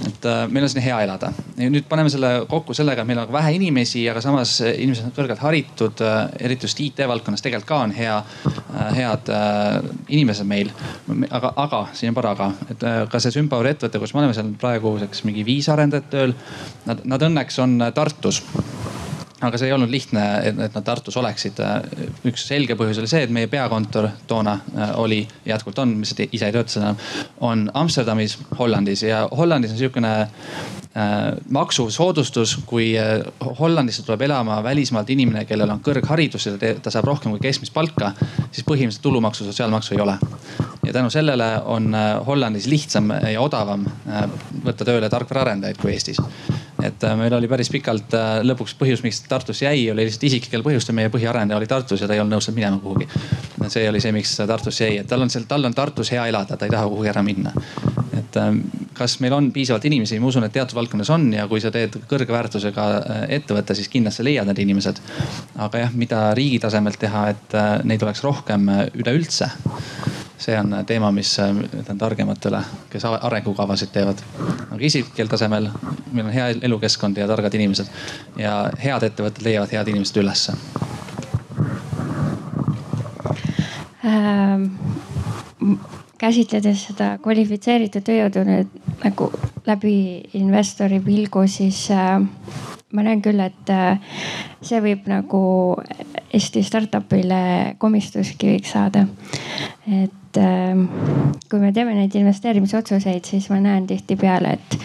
et äh, meil on siin hea elada. ja nüüd paneme selle kokku sellega, et meil on vähe inimesi, aga samas inimesed on kõrgelt haritud äh,. eriti just IT-valdkonnas tegelikult ka on hea äh,, head äh, inimesed meil. aga, aga siin on paar aga, et äh, ka see Sümpower ettevõte, kus me oleme seal praeguseks mingi viis arendajat tööl. Nad, nad õnneks on Tartus aga see ei olnud lihtne, et nad Tartus oleksid. üks selge põhjus oli see, et meie peakontor toona äh, oli, jätkuvalt on, mis ise ei tööta seda enam, on Amsterdamis, Hollandis ja Hollandis on sihukene äh, maksusoodustus, kui äh, Hollandisse tuleb elama välismaalt inimene, kellel on kõrgharidus ja ta saab rohkem kui keskmist palka, siis põhimõtteliselt tulumaksu, sotsiaalmaksu ei ole. ja tänu sellele on Hollandis lihtsam ja odavam võtta tööle tarkvaraarendajaid kui Eestis et äh, meil oli päris pikalt äh, lõpuks põhjus, miks Tartus jäi, oli lihtsalt isiklikel põhjustel. meie põhiarendaja oli Tartus ja ta ei olnud nõus minema kuhugi. see oli see, miks ta Tartus jäi, et tal on seal, tal on Tartus hea elada, ta ei taha kuhugi ära minna. et ähm, kas meil on piisavalt inimesi, ma usun, et teatud valdkonnas on ja kui sa teed kõrge väärtusega äh, ettevõtte, siis kindlasti leiad need inimesed. aga jah, mida riigi tasemelt teha, et neid oleks rohkem üleüldse see on teema, mis ütlen targematele, kes arengukavasid teevad. aga isiklikul tasemel meil on hea elukeskkond ja targad inimesed ja head ettevõtted leiavad head inimesed ülesse ähm käsitledes seda kvalifitseeritud tööjõudu nüüd nagu läbi investori pilgu, siis äh, ma näen küll, et äh, see võib nagu Eesti startup'ile komistuskiviks saada. et äh, kui me teeme neid investeerimisotsuseid, siis ma näen tihtipeale, et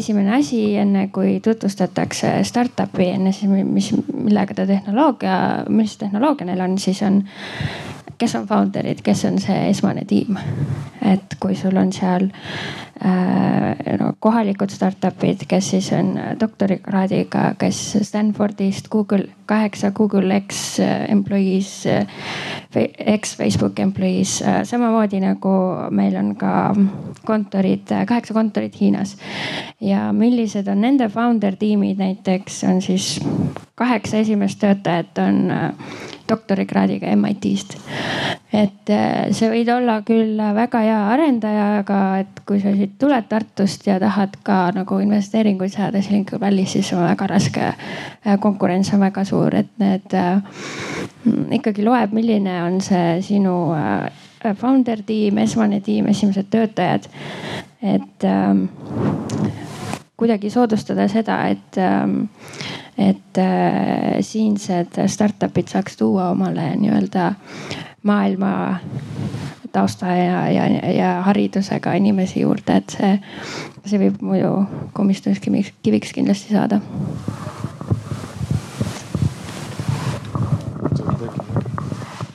esimene asi, enne kui tutvustatakse startup'i, enne siis, mis, millega ta tehnoloogia, millise tehnoloogia neil on, siis on kes on founder'id, kes on see esmane tiim. et kui sul on seal äh, no, kohalikud startup'id, kes siis on doktorikraadiga, kes Stanfordist, Google, kaheksa Google X employees, X Facebook employees äh,, samamoodi nagu meil on ka kontorid, kaheksa kontorit Hiinas. ja millised on nende founder tiimid näiteks on siis kaheksa esimest töötajat on äh, doktorikraadiga MIT-st. et äh, sa võid olla küll väga hea arendaja, aga et kui sa siit tuled Tartust ja tahad ka nagu investeeringuid saada Silicon Valley's, siis on väga raske. Äh, konkurents on väga suur, et need äh, ikkagi loeb, milline on see sinu founder tiim, esmane tiim, esimesed töötajad. et kuidagi soodustada seda, et, ähm, et äh, siinsed startup'id saaks tuua omale nii-öelda maailma tausta ja, ja, ja haridusega inimesi juurde, et see, see võib muidu komistuskiviks, kiviks kindlasti saada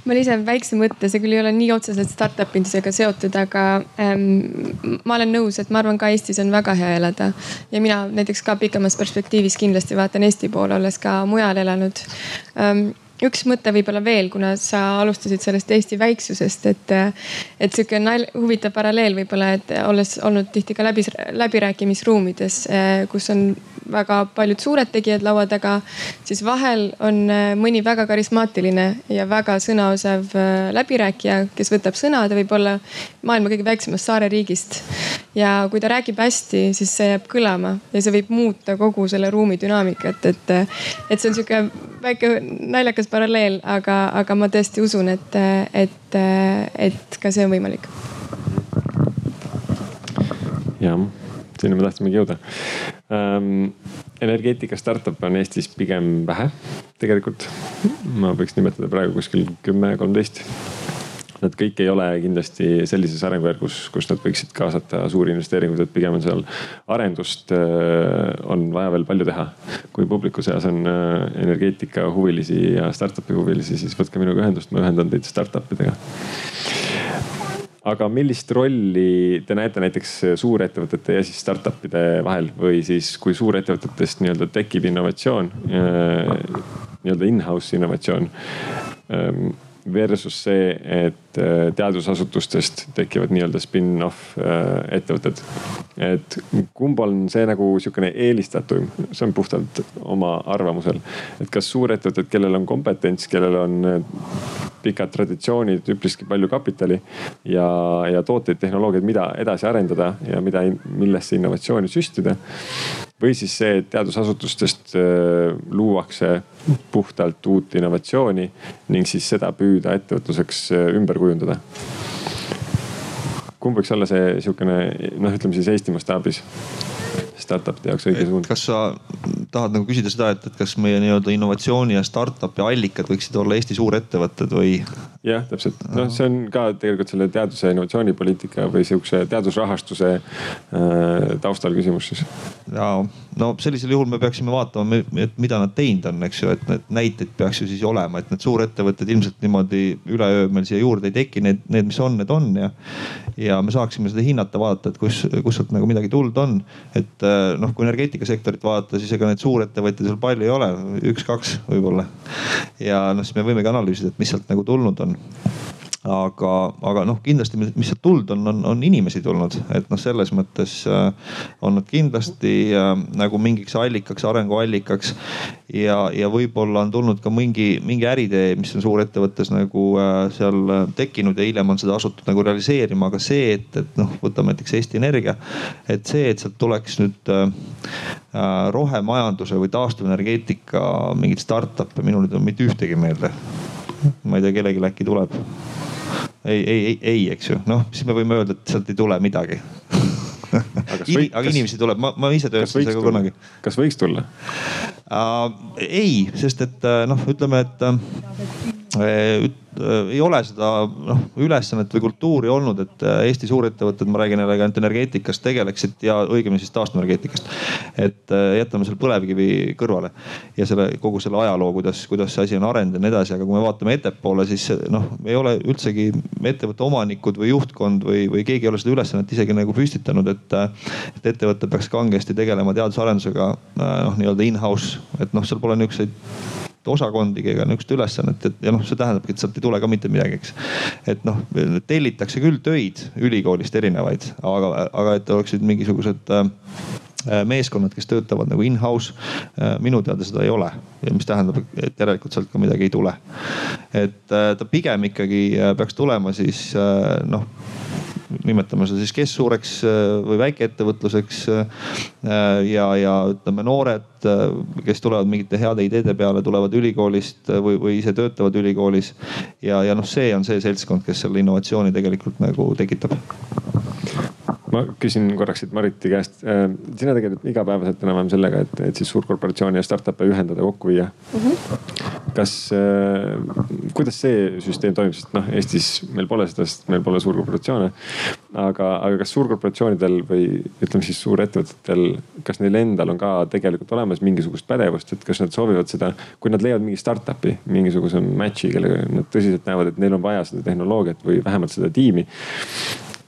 ma lisan väikse mõtte, see küll ei ole nii otseselt startup indusega seotud, aga ähm, ma olen nõus, et ma arvan ka Eestis on väga hea elada. ja mina näiteks ka pikemas perspektiivis kindlasti vaatan Eesti poole, olles ka mujal elanud ähm, üks mõte võib-olla veel, kuna sa alustasid sellest Eesti väiksusest, et, et sihuke nal-, huvitav paralleel võib-olla, et olles olnud tihti ka läbi, läbirääkimisruumides, kus on väga paljud suured tegijad laua taga, siis vahel on mõni väga karismaatiline ja väga sõnaosav läbirääkija, kes võtab sõna, ta võib olla maailma kõige väiksemast saareriigist. Ja kui ta räägib hästi, siis see jääb kõlama ja see võib muuta kogu selle ruumi dünaamikat, et, et see on sihuke väike naljakas paralleel, aga, aga ma tõesti usun, et, et, et ka see on võimalik. jah, sinna me tahtsimegi jõuda ähm,. energeetika startup'e on Eestis pigem vähe tegelikult. ma võiks nimetada praegu kuskil kümme, kolmteist nad kõik ei ole kindlasti sellises arengujärgus, kus nad võiksid kaasata suuri investeeringuid, et pigem on seal arendust äh, on vaja veel palju teha. kui publiku seas on äh, energeetika huvilisi ja startup'i huvilisi, siis võtke minuga ühendust, ma ühendan teid startup idega aga millist rolli te näete näiteks suurettevõtete ja siis startup'ide vahel või siis kui suurettevõtetest nii-öelda tekib innovatsioon, äh, nii-öelda in-house innovatsioon ähm, versus see, et äh, teadusasutustest tekivad nii-öelda spin-off äh, ettevõtted. et kumb on see nagu sihukene eelistatum, see on puhtalt oma arvamusel. et kas suurettevõtted, kellel on kompetents, kellel on äh, pikad traditsioonid, üpriski palju kapitali ja, ja tooteid, tehnoloogiaid, mida edasi arendada ja mida, millesse innovatsiooni süstida või siis see, et teadusasutustest äh, luuakse puhtalt uut innovatsiooni ning siis seda püüda ettevõtluseks äh, ümber kujundada. kumb võiks olla see sihukene noh, ütleme siis Eesti mastaabis startup'ide jaoks õige suund. kas sa tahad nagu küsida seda, et, et kas meie nii-öelda innovatsiooni ja startup'i allikad võiksid olla Eesti suurettevõtted või? jah, täpselt, noh, see on ka tegelikult selle teaduse innovatsioonipoliitika või sihukese teadusrahastuse äh, taustal küsimus siis. ja no sellisel juhul me peaksime vaatama, et mida nad teinud on, eks ju, et need näiteid peaks ju siis olema, et need suurettevõtted ilmselt niimoodi üleöö meil siia juurde ei teki, need, need, mis on, need on ja. ja me saaksime seda hinnata, vaadata, et kus, kus sealt nagu midagi tuld on. et äh, noh, kui energeetikasektorit vaadata, siis ega neid suurettevõtteid seal palju ei ole, üks-kaks võib-olla. ja noh, siis me võimegi analüüsida, et mis sealt nagu tulnud on aga, aga noh, kindlasti, mis sealt tuld on, on, on inimesi tulnud, et noh, selles mõttes äh, on nad kindlasti äh, nagu mingiks allikaks, arenguallikaks. ja, ja võib-olla on tulnud ka mingi, mingi äriidee, mis on suurettevõttes nagu äh, seal tekkinud ja hiljem on seda asutud nagu realiseerima, aga see, et, et noh, võtame näiteks Eesti Energia. et see, et sealt tuleks nüüd rohemajanduse või taastuvenergeetika mingeid startup'e, minul ei tule mitte ühtegi meelde ma ei tea, kellelgi äkki tuleb ei, ei, ei, ei, eks ju, noh, siis me võime öelda, et sealt ei tule midagi aga, või, aga kas, inimesi tuleb, ma, ma ise töötasin sellega kunagi. kas võiks tulla uh,? ei, sest et noh, ütleme, et uh, Äh, ei ole seda noh ülesannet või kultuuri olnud, et äh, Eesti suurettevõtted, ma räägin jällegi ainult energeetikast, tegeleksid ja õigemini siis taastuvenergeetikast. et äh, jätame selle põlevkivi kõrvale ja selle kogu selle ajaloo, kuidas, kuidas see asi on arenenud ja nii edasi, aga kui me vaatame ettepoole, siis noh, ei ole üldsegi ettevõtte omanikud või juhtkond või, või keegi ei ole seda ülesannet isegi nagu püstitanud, et, et ettevõte peaks kangesti tegelema teadusarendusega noh, nii-öelda in-house, et noh, seal pole niisuguseid osakondagi ega niisugust ülesannet, et ja noh, see tähendabki, et sealt ei tule ka mitte midagi, eks. et noh, tellitakse küll töid ülikoolist erinevaid, aga, aga et oleksid mingisugused äh, meeskonnad, kes töötavad nagu in-house. Äh, minu teada seda ei ole, mis tähendab, et järelikult sealt ka midagi ei tule. et äh, ta pigem ikkagi peaks tulema siis noh nimetame seda siis kesksuureks äh, või väikeettevõtluseks. Äh, ja, ja ütleme noored, äh, kes tulevad mingite heade ideede peale, tulevad ülikoolist või, või ise töötavad ülikoolis. ja, ja noh, see on see seltskond, kes selle innovatsiooni tegelikult nagu tekitab ma küsin korraks siit Mariti käest. Äh, sina tegeled igapäevaselt enam-vähem sellega, et, et siis suurkorporatsioone ja startup'e ühendada, kokku viia mm. -hmm. kas äh,, kuidas see süsteem toimib, sest noh, Eestis meil pole seda, sest meil pole suurkorporatsioone. aga, aga kas suurkorporatsioonidel või ütleme siis suurettevõtetel, kas neil endal on ka tegelikult olemas mingisugust pädevust, et kas nad soovivad seda, kui nad leiavad mingi startup'i, mingisuguse match'i, kellega nad tõsiselt näevad, et neil on vaja seda tehnoloogiat või vähemalt seda tiimi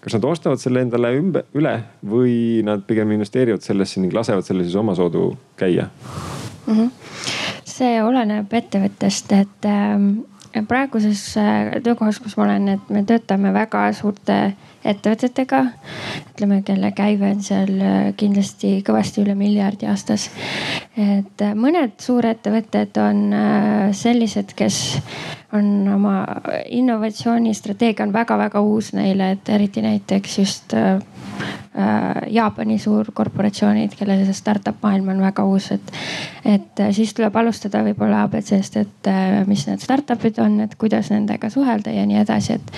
kas nad ostavad selle endale ümber, üle või nad pigem investeerivad sellesse ning lasevad selle siis omasoodu käia mm? -hmm. see oleneb ettevõttest, et äh, praeguses äh, töökohas, kus ma olen, et me töötame väga suurte ettevõtetega. ütleme, kelle käive on seal äh, kindlasti kõvasti üle miljardi aastas. Et äh, mõned suurettevõtted on äh, sellised, kes on oma innovatsioonistrateegia on väga-väga uus neile, et eriti näiteks just Äh, Jaapani suurkorporatsioonid, kellele see startup maailm on väga uus, et, et äh, siis tuleb alustada võib-olla abc-st, et äh, mis need startup'id on, et kuidas nendega suhelda ja nii edasi, et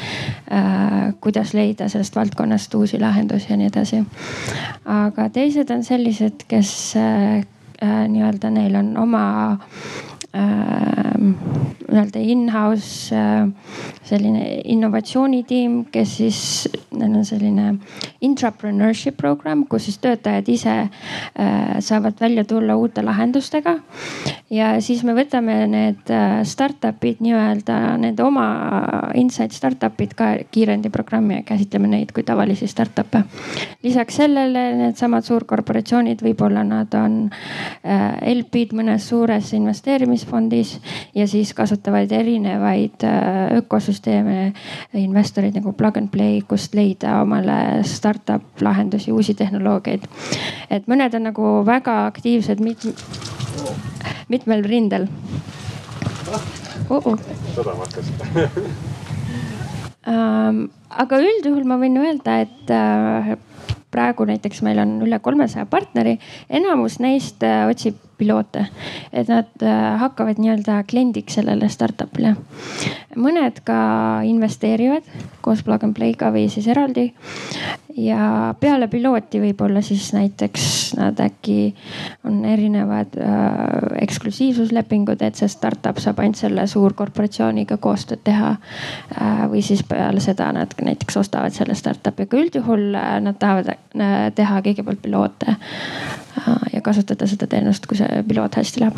äh, kuidas leida sellest valdkonnast uusi lahendusi ja nii edasi. aga teised on sellised, kes äh, nii-öelda neil on oma äh, nii-öelda in-house äh, selline innovatsioonitiim, kes siis, neil on selline intrapreneurship programm, kus siis töötajad ise äh, saavad välja tulla uute lahendustega. ja siis me võtame need äh, startup'id nii-öelda nende oma inside startup'id ka kiirendiprogrammi ja käsitleme neid kui tavalisi startup'e. lisaks sellele needsamad suurkorporatsioonid, võib-olla nad on LP-d mõnes suures investeerimisfondis ja siis kasutavad erinevaid ökosüsteeme, investorid nagu plug and play, kust leida omale startup lahendusi, uusi tehnoloogiaid. et mõned on nagu väga aktiivsed mit, mitmel rindel uh. -uh. sadama hakkas um, <laughs> aga üldjuhul ma võin öelda, et uh, praegu näiteks meil on üle kolmesaja partneri, enamus neist uh, otsib piloote, et nad uh, hakkavad nii-öelda kliendiks sellele startup'ile. mõned ka investeerivad koos Plug and Play'ga või siis eraldi ja peale pilooti võib-olla siis näiteks nad äkki on erinevad äh, eksklusiivsuslepingud, et see startup saab ainult selle suurkorporatsiooniga koostööd teha äh,. või siis peale seda nad näiteks ostavad selle startup'i, aga üldjuhul äh, nad tahavad äh, teha kõigepealt piloote äh, ja kasutada seda teenust, kui see piloot hästi läheb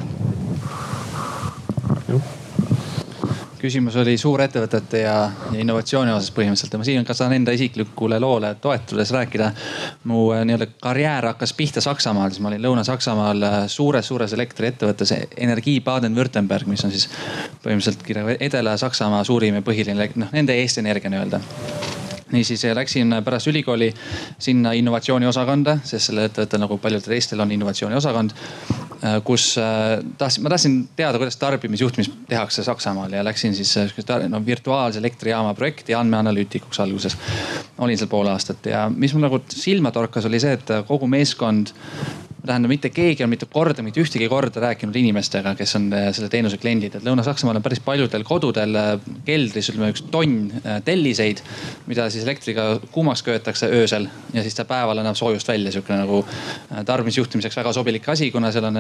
küsimus oli suurettevõtete ja, ja innovatsiooni osas põhimõtteliselt ja ma siin ka saan enda isiklikule loole toetudes rääkida. mu äh, nii-öelda karjäär hakkas pihta Saksamaal, siis ma olin Lõuna-Saksamaal suures-suures äh, elektriettevõttes Energie Baden-Württemberg, mis on siis põhimõtteliselt Edela-Saksamaa suurim ja põhiline, noh nende Eesti Energia nii-öelda niisiis läksin pärast ülikooli sinna innovatsiooniosakonda, sest sellel ettevõttel nagu paljudel teistel on innovatsiooniosakond. Äh, kus äh, tahtsin, ma tahtsin teada, kuidas tarbimisjuhtimist tehakse Saksamaal ja läksin siis äh, no, virtuaalse elektrijaama projekti andmeanalüütikuks alguses. olin seal pool aastat ja mis mul nagu silma torkas, oli see, et kogu meeskond tähendab, mitte keegi on mitte korda, mitte ühtegi korda rääkinud inimestega, kes on äh, selle teenuse kliendid. et Lõuna-Saksamaal on päris paljudel kodudel äh, keldris ütleme üks tonn äh, telliseid, mida siis elektriga kuumaks köetakse öösel ja siis ta päeval annab soojust välja. sihukene nagu tarbimisjuhtimiseks väga sobilik asi, kuna seal on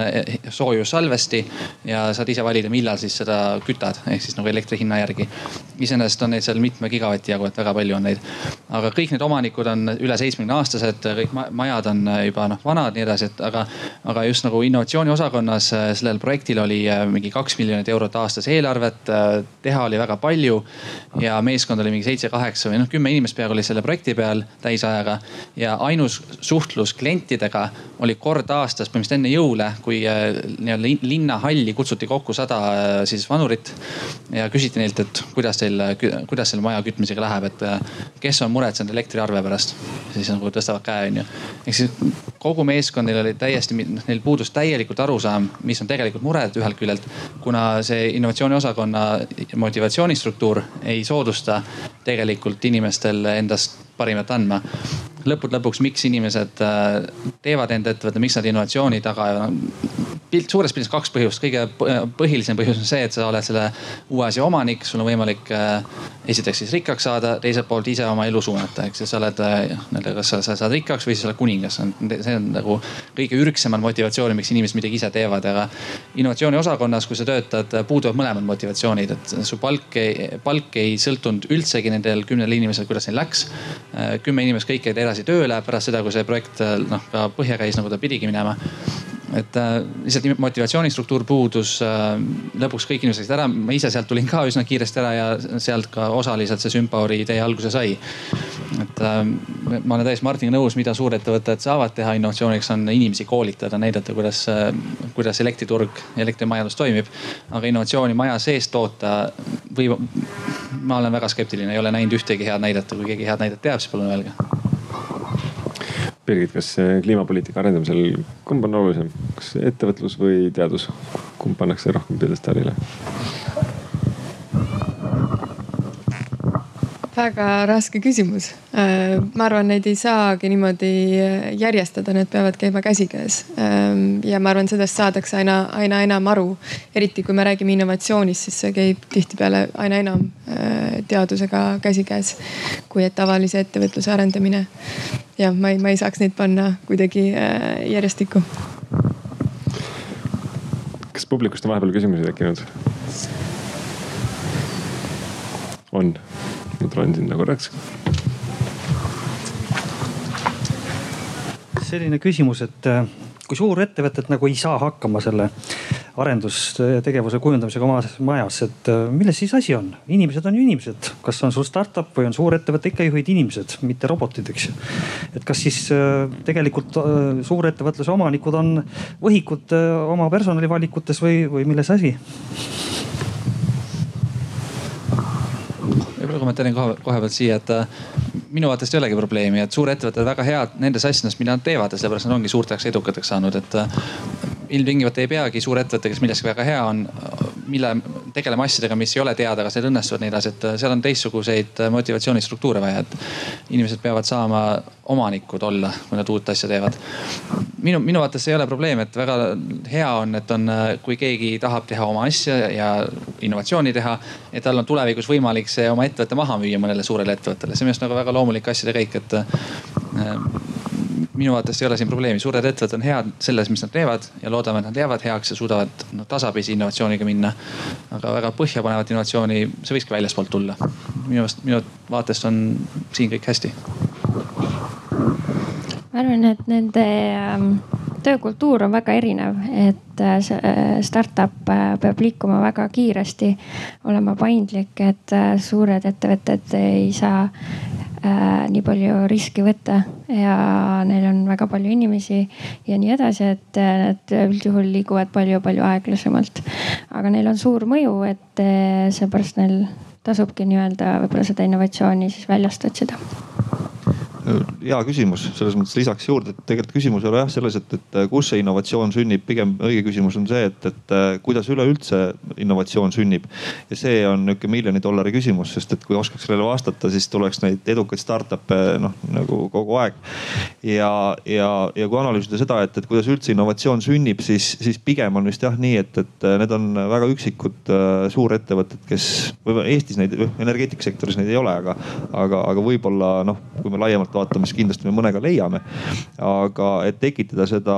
soojussalvesti ja saad ise valida, millal siis seda kütad, ehk siis nagu elektri hinna järgi. iseenesest on neid seal mitme gigavati jagu, et väga palju on neid. aga kõik need omanikud on üle seitsmekümne aastased, kõik majad on juba noh vanad, nii edasi, et aga, aga just nagu innovatsiooni osakonnas äh, sellel projektil oli äh, mingi kaks miljonit eurot aastas eelarvet. Äh, teha oli väga palju ja meeskond oli mingi seitse-kaheksa või noh, kümme inimest peaaegu oli selle projekti peal täisajaga. ja ainus suhtlus klientidega oli kord aastas, põhimõtteliselt enne jõule, kui nii-öelda linnahalli kutsuti kokku sada siis vanurit. ja küsiti neilt, et kuidas teil, kuidas selle maja kütmisega läheb, et kes on muretsenud elektriarve pärast. siis nagu tõstavad käe onju. ehk siis kogu meeskond, neil oli täiesti, noh neil puudus täielikult arusaam, mis on tegelikult mured ühelt küljelt. kuna see innovatsiooniosakonna motivatsioonistruktuur ei soodusta tegelikult inimestel endast parimat andma. lõppude lõpuks, miks inimesed äh, teevad enda ettevõtte, miks nad innovatsiooni taga pilt, suures pildis kaks põhjust. kõige põhilisem põhjus on see, et sa oled selle uue asja omanik, sul on võimalik äh, esiteks siis rikkaks saada, teiselt poolt ise oma elu suunata, eks ju, sa oled äh, nii-öelda, kas sa, sa saad rikkaks või siis oled kuningas. see on nagu kõige ürgsemad motivatsioonid, miks inimesed midagi ise teevad, aga innovatsiooni osakonnas, kui sa töötad, puuduvad mõlemad motivatsioonid, et su palk ei, palk ei sõltunud üldsegi nendel kümnel inimesel, kuidas neil läks. Kümme inimest kõik jäid edasi tööle pärast seda, kui see projekt noh ka põhja käis, nagu ta pidigi minema et äh, lihtsalt motivatsioonistruktuur puudus äh,. lõpuks kõik inimesed läksid ära, ma ise sealt tulin ka üsna kiiresti ära ja sealt ka osaliselt see Sümbauri idee alguse sai. et äh, ma olen täiesti Martiniga nõus, mida suurettevõtted saavad teha innovatsiooniks, on inimesi koolitada, näidata, kuidas äh,, kuidas elektriturg, elektrimajandus toimib. aga innovatsiooni maja sees toota või ma olen väga skeptiline, ei ole näinud ühtegi head näidet, kui keegi head näidet teab, siis palun öelge Birgit, kas kliimapoliitika arendamisel, kumb on olulisem, kas ettevõtlus või teadus, kumb pannakse rohkem pjedestaalile? Väga raske küsimus. Äh, ma arvan, neid ei saagi niimoodi järjestada, need peavad käima käsikäes. Ähm, ja ma arvan, sellest saadakse aina, aina enam aru. eriti kui me räägime innovatsioonist, siis see käib tihtipeale aina enam äh, teadusega käsikäes kui et tavalise ettevõtluse arendamine jah, ma ei, ma ei saaks neid panna kuidagi äh, järjestikku. kas publikust on vahepeal küsimusi tekkinud? on, ma tulen sinna korraks. selline küsimus, et äh, kui suurettevõtted nagu ei saa hakkama selle arendustegevuse kujundamisega oma majas, et äh, milles siis asi on? inimesed on ju inimesed, kas on sul startup või on suurettevõte, ikka juhid inimesed, mitte robotid, eks ju. et kas siis äh, tegelikult suurettevõtluse omanikud on võhikud oma personalivalikutes või, või milles asi? Võib-olla kommenteerin kohe, kohe pealt siia, et minu vaatest ei olegi probleemi, et suurettevõtted väga head nendes asjades, mida nad teevad ja sellepärast nad ongi suurteks edukateks saanud, et ilmtingimata ei peagi suur ettevõte, kes milleski väga hea on, mille tegelema asjadega, mis ei ole teada, kas need õnnestuvad nii edasi, et seal on teistsuguseid motivatsioonistruktuure vaja, et inimesed peavad saama omanikud olla, kui nad uut asja teevad. minu, minu vaates ei ole probleem, et väga hea on, et on, kui keegi tahab teha oma asja ja innovatsiooni teha, et tal on tulevikus võimalik see oma ettevõte maha müüa mõnele suurele ettevõttele, see on minu arust nagu väga loomulik asjade käik, et minu vaatest ei ole siin probleemi, suured ettevõtted on head selles, mis nad teevad ja loodame, et nad jäävad heaks ja suudavad no, tasapisi innovatsiooniga minna. aga väga põhjapanevat innovatsiooni, see võikski väljaspoolt tulla. minu meelest, minu vaatest on siin kõik hästi. ma arvan, et nende ähm, töökultuur on väga erinev, et äh, äh, startup äh, peab liikuma väga kiiresti, olema paindlik, et suured ettevõtted ei saa nii palju riski võtta ja neil on väga palju inimesi ja nii edasi, et nad üldjuhul liiguvad palju-palju aeglasemalt. aga neil on suur mõju, et äh, seepärast neil tasubki nii-öelda võib-olla seda innovatsiooni siis väljast otsida hea küsimus, selles mõttes lisaks juurde, et tegelikult küsimus ei ole jah selles, et, et kus see innovatsioon sünnib, pigem õige küsimus on see, et, et kuidas üleüldse innovatsioon sünnib. ja see on nihuke miljoni dollari küsimus, sest et kui oskaks sellele vastata, siis tuleks neid edukaid startup'e noh nagu kogu aeg. ja, ja, ja kui analüüsida seda, et, et kuidas üldse innovatsioon sünnib, siis, siis pigem on vist jah nii, et, et need on väga üksikud äh, suurettevõtted, kes võib-olla Eestis neid, energeetikasektoris neid ei ole, aga, aga, aga võib-olla noh, kui me laiemalt vaatame, siis kindlasti me mõnega leiame. aga et tekitada seda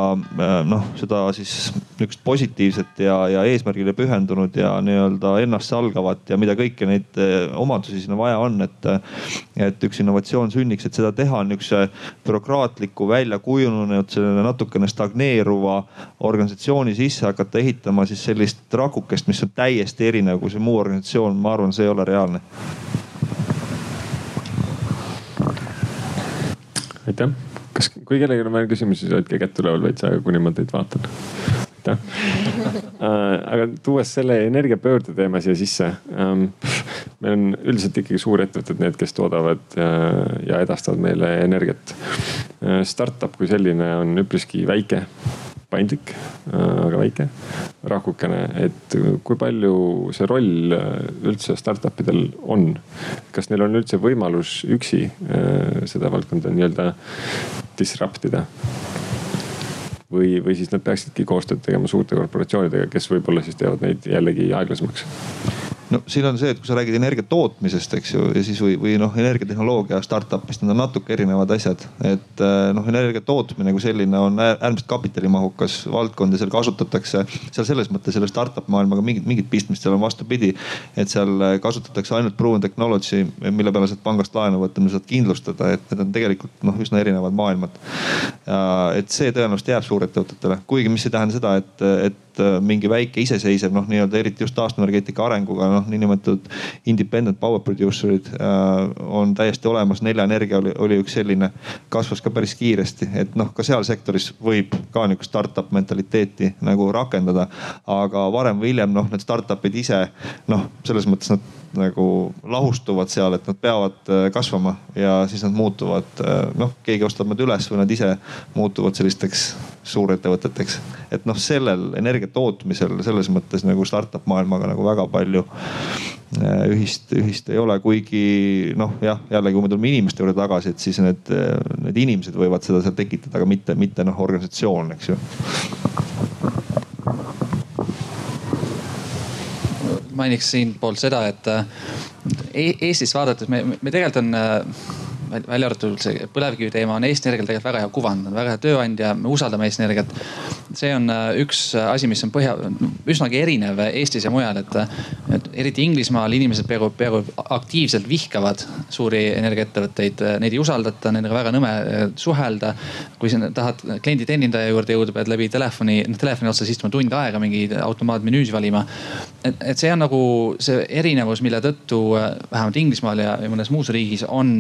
noh, seda siis niisugust positiivset ja, ja eesmärgile pühendunud ja nii-öelda ennastsalgavat ja mida kõiki neid eh, omadusi sinna vaja on, et, et üks innovatsioon sünniks, et seda teha niisuguse bürokraatliku, välja kujunenud, selline natukene stagneeruva organisatsiooni sisse hakata ehitama siis sellist rakukest, mis on täiesti erinev kui see muu organisatsioon, ma arvan, see ei ole reaalne aitäh. kas, kui kellelgi on veel küsimusi, siis hoidke kätt üleval veits aega, kuni ma teid vaatan. aitäh <laughs> äh, aga tuues selle energiapöörde teema siia sisse ähm,. meil on üldiselt ikkagi suurettevõtted need, kes toodavad äh, ja edastavad meile energiat. Äh, startup kui selline on üpriski väike paindlik, aga väike, rakukene, et kui palju see roll üldse startup idel on? kas neil on üldse võimalus üksi äh, seda valdkonda nii-öelda disrupt ida? või, või siis nad peaksidki koostööd tegema suurte korporatsioonidega, kes võib-olla siis teevad neid jällegi aeglasemaks no siin on see, et kui sa räägid energia tootmisest, eks ju, ja siis või, või noh, energiatehnoloogia startup'ist, need on natuke erinevad asjad. et äh, noh, energia tootmine kui selline on äärmiselt kapitalimahukas valdkond ja seal kasutatakse, seal selles mõttes selle startup maailmaga mingit, mingit pistmist seal on vastupidi. et seal äh, kasutatakse ainult proven technology, mille peale saad pangast laenu võtta, mille saad kindlustada, et need on tegelikult noh, üsna erinevad maailmad. et see tõenäoliselt jääb suurettevõtetele, kuigi mis ei tähenda seda, et, et Äh, mingi väike iseseisev noh, nii-öelda eriti just taastuvenergeetika arenguga noh, niinimetatud independent power producer'id äh, on täiesti olemas. Nelja Energia oli, oli üks selline, kasvas ka päris kiiresti, et noh, ka seal sektoris võib ka niisugust startup mentaliteeti nagu rakendada. aga varem või hiljem noh, need startup'id ise noh, selles mõttes nad nagu lahustuvad seal, et nad peavad äh, kasvama ja siis nad muutuvad, äh, noh, keegi ostab nad üles või nad ise muutuvad sellisteks suurettevõteteks. et noh, sellel energia tootmisel selles mõttes nagu startup maailmaga nagu väga palju äh, ühist, ühist ei ole, kuigi noh, jah, jällegi kui me tuleme inimeste juurde tagasi, et siis need, need inimesed võivad seda seal tekitada, aga mitte, mitte noh, organisatsioon, eks ju mainiks siinpoolt seda, et äh, e-, Eestis vaadates me, me tegelikult on äh, välja arvatud see põlevkivi teema on Eesti Energial tegelikult väga hea kuvand, on väga hea tööandja, me usaldame Eesti Energiat. see on äh, üks asi, mis on põhja, üsnagi erinev Eestis ja mujal, et, et eriti Inglismaal inimesed peaaegu, peaaegu aktiivselt vihkavad suuri energiaettevõtteid, neid ei usaldata, nendega väga nõme äh, suhelda. kui sa tahad kliendi teenindaja juurde jõuda, pead läbi telefoni, noh telefoni otsas istuma tund aega mingi automaatmenüüs valima. et, et see on nagu see erinevus, mille tõttu äh, vähemalt Inglismaal ja mõnes muus riigis on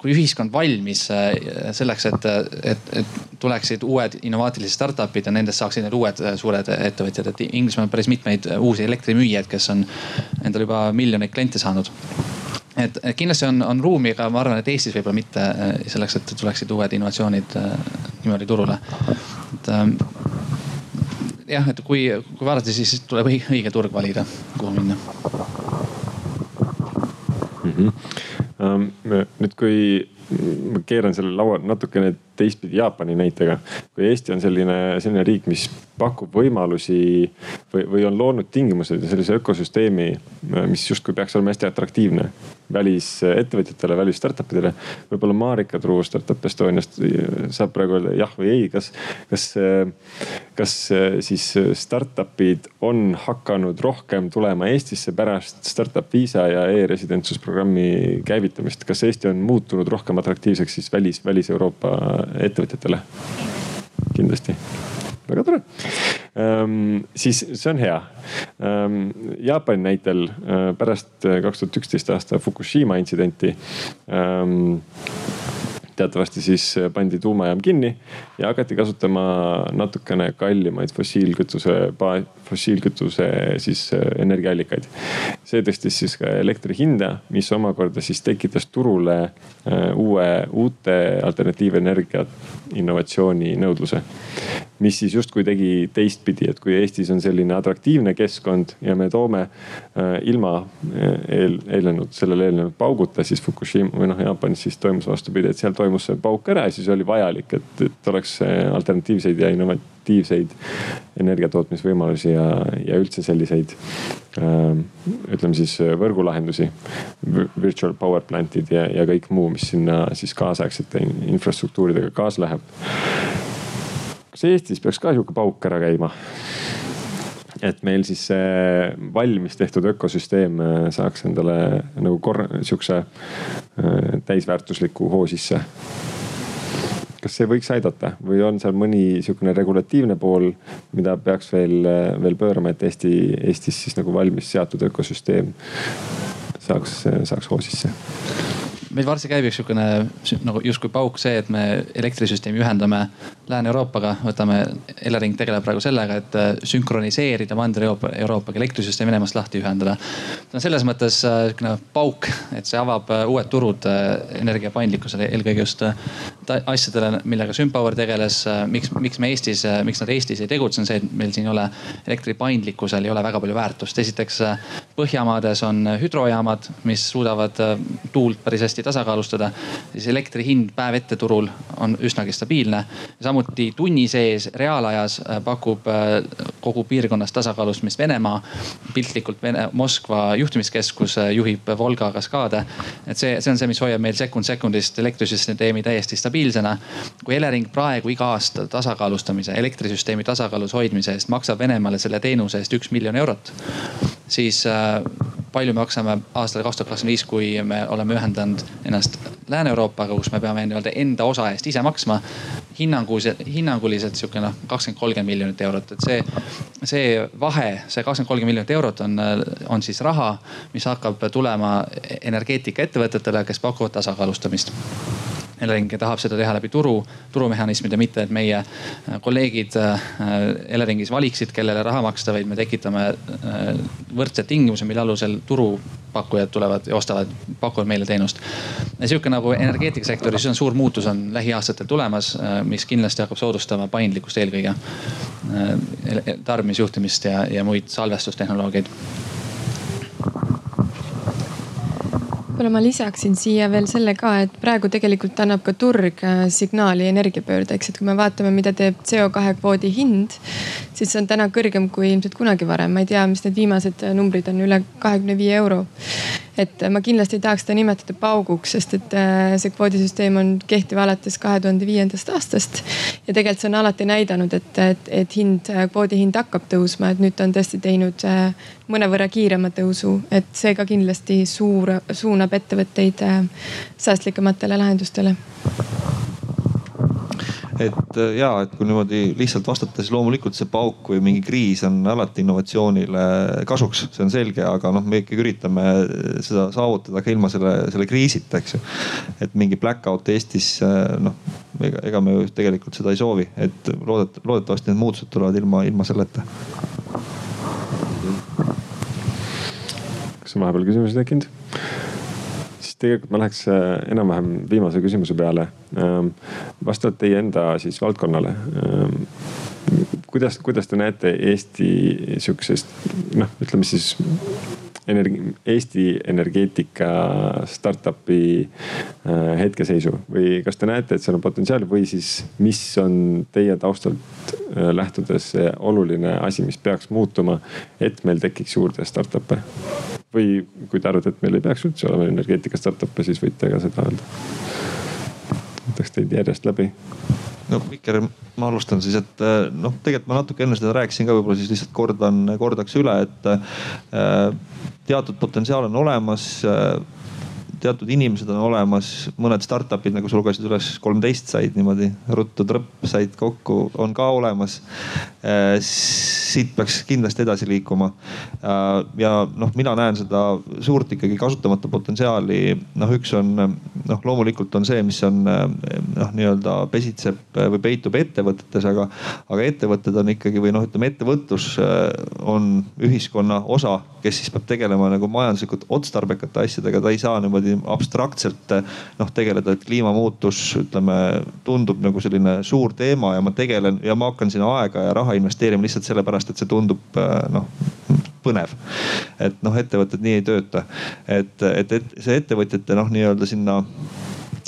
kui ühiskond valmis äh, selleks, et, et, et tuleksid uued innovaatilised startup'id ja nendest saaksid need uued äh, suured ettevõtjad, et Inglismaal on päris mitmeid äh, uusi elektrimüüjaid, kes on endale juba miljoneid kliente saanud et kindlasti on, on ruumi, aga ma arvan, et Eestis võib-olla mitte selleks, et tuleksid uued innovatsioonid niimoodi turule. et ähm, jah, et kui, kui vaadata, siis tuleb õige turg valida, kuhu minna mm. -hmm nüüd, kui ma keeran selle laua natukene teistpidi Jaapani näitega. kui Eesti on selline, selline riik, mis pakub võimalusi või, või on loonud tingimused ja sellise ökosüsteemi, mis justkui peaks olema hästi atraktiivne välisettevõtjatele, välis startup idele. võib-olla Marika Truu Startup Estoniast saab praegu öelda jah või ei, kas, kas, kas siis startup'id on hakanud rohkem tulema Eestisse pärast startup viisa ja e-residentsusprogrammi käivitamist. kas Eesti on muutunud rohkem atraktiivseks siis välis, välis-Euroopa ettevõtjatele. kindlasti väga tore ähm,. siis see on hea ähm,. Jaapani näitel äh, pärast kaks tuhat üksteist aasta Fukushima intsidenti ähm, teatavasti siis pandi tuumajaam kinni ja hakati kasutama natukene kallimaid fossiilkütuse, fossiilkütuse siis äh, energiaallikaid. see tõstis siis ka elektri hinda, mis omakorda siis tekitas turule äh, uue, uute alternatiivenergia innovatsiooni nõudluse. Mis siis justkui tegi teistpidi, et kui Eestis on selline atraktiivne keskkond ja me toome äh, ilma eel, eelnenud, sellele eelnenud pauguta, siis Fukushima või noh, Jaapanis siis toimus vastupidi, et seal toimus see pauk ära ja siis oli vajalik, et, et oleks alternatiivseid ja innovatiivseid energiatootmisvõimalusi ja, ja üldse selliseid äh, ütleme siis võrgulahendusi. Virtual power plant'id ja, ja kõik muu, mis sinna siis kaasaegsete infrastruktuuridega kaasa läheb. Kas Eestis peaks ka sihuke pauk ära käima? et meil siis see valmis tehtud ökosüsteem äh, saaks endale nagu korra, sihukese äh, täisväärtusliku hoo sisse kas see võiks aidata või on seal mõni sihukene regulatiivne pool, mida peaks veel, veel pöörama, et Eesti, Eestis siis nagu valmis seatud ökosüsteem saaks, saaks hoo sisse? Meil varsti käib üks sihukene nagu justkui pauk see, et me elektrisüsteemi ühendame Lääne-Euroopaga, võtame, Elering tegeleb praegu sellega, et äh, sünkroniseerida Mandri-Euroopa, Euroopaga elektrisüsteem Venemaast lahti ühendada. on selles mõttes äh, sihukene pauk, et see avab äh, uued turud energia paindlikkusele, eelkõige just asjadele, millega Sümpower tegeles. miks, miks me Eestis, miks nad Eestis ei tegutse, on see, et meil siin ei ole elektri paindlikkusel ei ole väga palju väärtust. esiteks Põhjamaades on hüdrojaamad, mis suudavad tuult päris hästi tasakaalustada. siis elektri hind päev ette turul on üsnagi stabiilne. samuti tunni sees reaalajas pakub kogu piirkonnas tasakaalustamist Venemaa. piltlikult Vene, Moskva juhtimiskeskus juhib Volga kaskaade. et see, see on see, mis hoiab meil sekund sekundist elektrisüsteemi täiesti stabiilsena. kui Elering praegu iga aasta tasakaalustamise, elektrisüsteemi tasakaalus hoidmise eest maksab Venemaale selle teenuse eest üks miljon eurot, siis äh, palju me maksame aastal kaks tuhat kakskümmend viis, kui me oleme ühendanud ennast Lääne-Euroopaga, kus me peame nii-öelda enda osa eest ise maksma. hinnanguliselt, hinnanguliselt sihuke noh, kakskümmend, kolmkümmend miljonit eurot, et see, see vahe, see kakskümmend, kolmkümmend miljonit eurot on, on siis raha, mis hakkab tulema energeetikaettevõtetele, kes pakuvad tasakaalustamist Elering tahab seda teha läbi turu, turumehhanismide, mitte et meie äh, kolleegid äh, Eleringis valiksid, kellele raha maksta, vaid me tekitame äh, võrdsed tingimused, mille alusel turupakkujad tulevad ja ostavad, pakuvad meile teenust. ja sihuke nagu energeetikasektoris on suur muutus on lähiaastatel tulemas, mis kindlasti hakkab soodustama paindlikkust eelkõige, tarbimisjuhtimist ja, ja muid salvestustehnoloogiaid võib-olla ma lisaksin siia veel selle ka, et praegu tegelikult annab ka turg äh, signaali energiapöördeks, et kui me vaatame, mida teeb CO2 kvoodi hind, siis see on täna kõrgem kui ilmselt kunagi varem. ma ei tea, mis need viimased äh, numbrid on, üle kahekümne viie euro. et ma kindlasti ei tahaks seda nimetada pauguks, sest et äh, see kvoodisüsteem on kehtiv alates kahe tuhande viiendast aastast. ja tegelikult see on alati näidanud, et, et, et hind, kvoodi hind hakkab tõusma, et nüüd ta on tõesti teinud mõnevõrra kiirema tõusu, et see ka kindlasti suur, suunab ettevõtteid äh, säästlikumatele lahendustele et äh, ja, et kui niimoodi lihtsalt vastata, siis loomulikult see pauk või mingi kriis on alati innovatsioonile kasuks, see on selge, aga noh, me ikkagi üritame seda saavutada ka ilma selle, selle kriisita, eks ju. et mingi black out Eestis äh, noh, ega, ega me ju tegelikult seda ei soovi, et loodet-, loodetavasti need muutused tulevad ilma, ilma selleta kas on vahepeal küsimusi tekkinud? Tegelikult ma läheks äh, enam-vähem viimase küsimuse peale. Ähm, vastavalt teie enda siis valdkonnale. Ähm, kuidas, kuidas te näete Eesti sihukesest noh, ütleme siis energi-, Eesti energeetika startup'i äh, hetkeseisu või kas te näete, et seal on potentsiaali või siis, mis on teie taustalt äh, lähtudes see oluline asi, mis peaks muutuma, et meil tekiks juurde startup'e? või kui te arvate, et meil ei peaks üldse olema energeetika startup'e, siis võite ka seda öelda. Võtaks teid järjest läbi? No Viker, ma alustan siis, et äh, noh, tegelikult ma natuke enne seda rääkisin ka, võib-olla siis lihtsalt kordan, kordaks üle, et äh, teatud potentsiaal on olemas äh, teatud inimesed on olemas, mõned startup'id, nagu sa lugesid üles, kolmteist said niimoodi ruttu trõpp said kokku, on ka olemas. Äh, siit peaks kindlasti edasi liikuma. Äh, ja noh, mina näen seda suurt ikkagi kasutamata potentsiaali. noh, üks on noh, loomulikult on see, mis on noh, nii-öelda pesitseb või peitub ettevõtetes, aga, aga ettevõtted on ikkagi või noh, ütleme ettevõtlus äh, on ühiskonna osa, kes siis peab tegelema nagu majanduslikult otstarbekate asjadega, ta ei saa niimoodi niimoodi abstraktselt noh tegeleda, et kliimamuutus ütleme tundub nagu selline suur teema ja ma tegelen ja ma hakkan sinna aega ja raha investeerima lihtsalt sellepärast, et see tundub noh põnev. et noh, ettevõtted nii ei tööta, et, et, et see ettevõtjate noh, nii-öelda sinna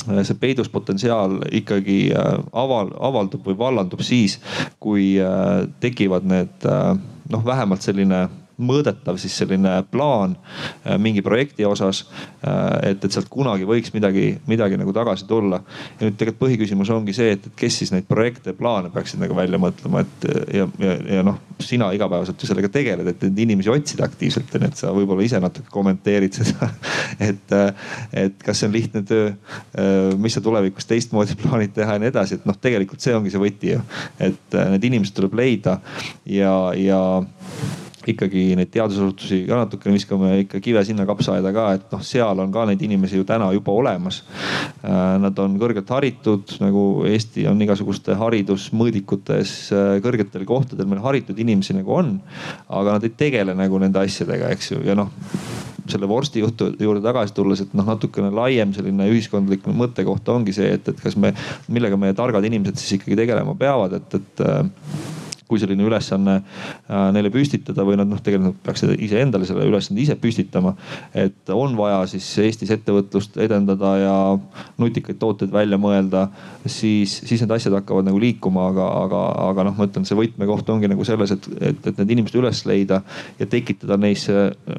see peiduspotentsiaal ikkagi äh, aval, avaldub või vallandub siis, kui äh, tekivad need äh, noh, vähemalt selline mõõdetav siis selline plaan äh, mingi projekti osas. Äh, et, et sealt kunagi võiks midagi, midagi nagu tagasi tulla. ja nüüd tegelikult põhiküsimus ongi see, et, kes siis neid projekte, plaane peaksid nagu välja mõtlema, et ja, ja, ja noh, sina igapäevaselt ju sellega tegeled, et neid inimesi otsida aktiivselt, on ju, et sa võib-olla ise natuke kommenteerid seda <laughs> et, et kas see on lihtne töö, äh, mis sa tulevikus teistmoodi <laughs> plaanid teha ja nii edasi, et noh, tegelikult see ongi see võti ju. et need inimesed tuleb leida ja, ja ikkagi neid teadusasutusi ka natukene viskame ikka kive sinna kapsaaeda ka, et noh, seal on ka neid inimesi ju täna juba olemas. Äh, nad on kõrgelt haritud, nagu Eesti on igasuguste haridusmõõdikutes äh, kõrgetel kohtadel meil haritud inimesi nagu on. aga nad ei tegele nagu nende asjadega, eks ju, ja noh selle vorsti jutu juurde tagasi tulles, et noh, natukene laiem selline ühiskondlik mõttekoht ongi see, et, et kas me, millega meie targad inimesed siis ikkagi tegelema peavad, et, et kui selline ülesanne äh, neile püstitada või nad noh, tegelikult nad peaksid iseendale selle ülesande ise püstitama. et on vaja siis Eestis ettevõtlust edendada ja nutikaid tooteid välja mõelda, siis, siis need asjad hakkavad nagu liikuma, aga, aga, aga noh, ma ütlen, see võtmekoht ongi nagu selles, et, et, et need inimesed üles leida ja tekitada neis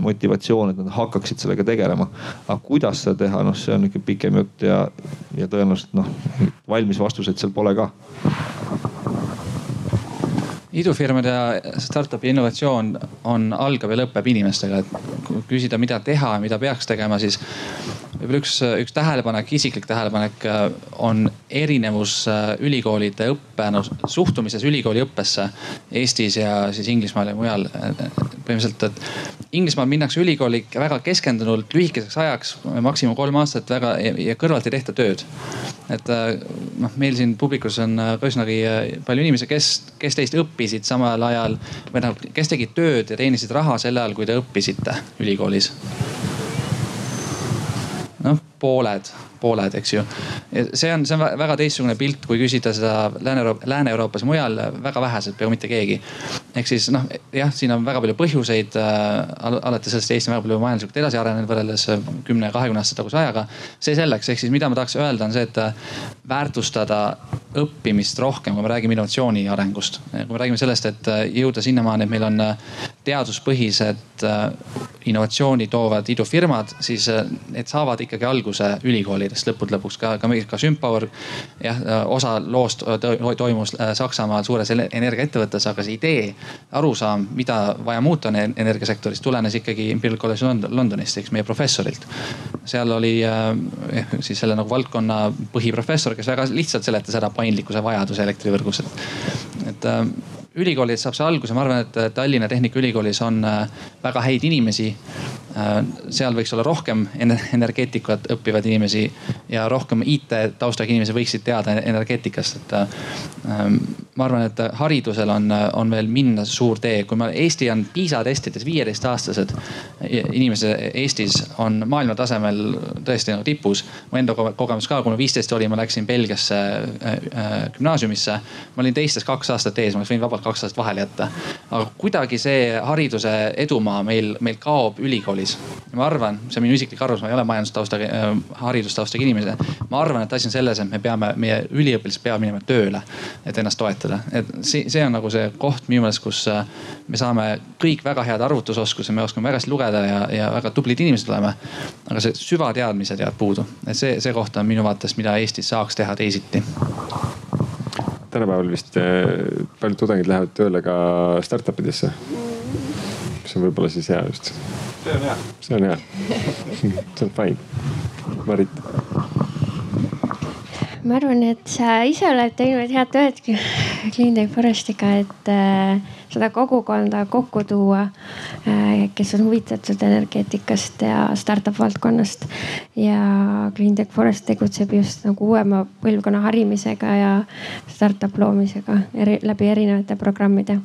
motivatsioon, et nad hakkaksid sellega tegelema. aga kuidas seda teha, noh, see on ikka pikem jutt ja, ja tõenäoliselt noh, valmis vastuseid seal pole ka idufirmade ja startup'i innovatsioon on, algab ja lõpeb inimestega, et kui küsida, mida teha, mida peaks tegema, siis võib-olla üks, üks tähelepanek, isiklik tähelepanek äh, on erinevus äh, ülikoolide õppe, no suhtumises ülikooli õppesse Eestis ja siis Inglismaal ja mujal. põhimõtteliselt, et Inglismaal minnakse ülikooli väga keskendunult lühikeseks ajaks, maksimum kolm aastat väga ja kõrvalt ei tehta tööd. et äh, noh, meil siin publikus on üsnagi palju inimesi, kes, kes teist õppisid samal ajal või tähendab, kes tegid tööd ja teenisid raha sel ajal, kui te õppisite ülikoolis noh, pooled, pooled, eks ju. see on, see on väga teistsugune pilt, kui küsida seda Lääne-Euroopa, Lääne-Euroopas mujal väga vähesed, peaaegu mitte keegi. Ehk siis noh, jah, siin on väga palju põhjuseid äh,. alates sellest, et Eesti on väga palju majanduslikult edasi arenenud võrreldes äh, kümne, kahekümne aasta taguse ajaga. see selleks, ehk siis mida ma tahaks öelda, on see, et äh, väärtustada õppimist rohkem, kui me räägime innovatsiooni arengust. kui me räägime sellest, et äh, jõuda sinnamaani, et meil on teaduspõhised innovatsiooni toovad idufirmad, siis need saavad ikkagi alguse ülikoolidest lõppude lõpuks ka, ka, ka Sympower. jah, osa loost toimus äh, Saksamaal suures energiaettevõttes, aga see idee, arusaam, mida vaja muuta on energiasektoris, tulenes ikkagi Imperial College Londonist, eks meie professorilt. seal oli äh, siis selle nagu valdkonna põhiprofessor, kes väga lihtsalt seletas ära paindlikkuse vajaduse elektrivõrgus, et, et ülikoolides saab see alguse, ma arvan, et Tallinna Tehnikaülikoolis on äh, väga häid inimesi. Äh, seal võiks olla rohkem energeetikat õppivaid inimesi ja rohkem IT taustaga inimesi võiksid teada energeetikast, et. Äh, ma arvan, et haridusel on, on veel minna suur tee, kui me, Eesti on PISA testides viieteistaastased inimesed Eestis on maailma tasemel tõesti nagu tipus. mu enda kogemus ka, kui ma viisteist olin, ma läksin Belgiasse gümnaasiumisse. ma olin teistest kaks aastat ees, ma oleks võinud vabalt kaks aastat vahele jätta. aga kuidagi see hariduse edumaa meil, meil kaob ülikoolis. ma arvan, see on minu isiklik arvamus, ma ei ole majandustaustaga äh,, haridustaustaga inimene. ma arvan, et asi on selles, et me peame, meie üliõpilased peavad minema tööle, et ennast toetada. et see, see on nagu see koht minu meelest, kus äh, me saame kõik väga head arvutusoskuse, me oskame väga hästi lugeda ja, ja väga tublid inimesed oleme. aga see süvateadmised jäävad puudu, et see, see koht on minu vaates, mida Eestis saaks teha teisiti tänapäeval vist eh, paljud tudengid lähevad tööle ka startup idesse. mis on võib-olla siis hea just. see on hea. see on hea <laughs> see on fine. Marit ma arvan, et sa ise oled teinud head tööd Clean Tech Forestiga, et äh, seda kogukonda kokku tuua, äh, kes on huvitatud energeetikast ja startup valdkonnast. ja Clean Tech Forest tegutseb just nagu uuema põlvkonna harimisega ja startup loomisega eri, läbi erinevate programmide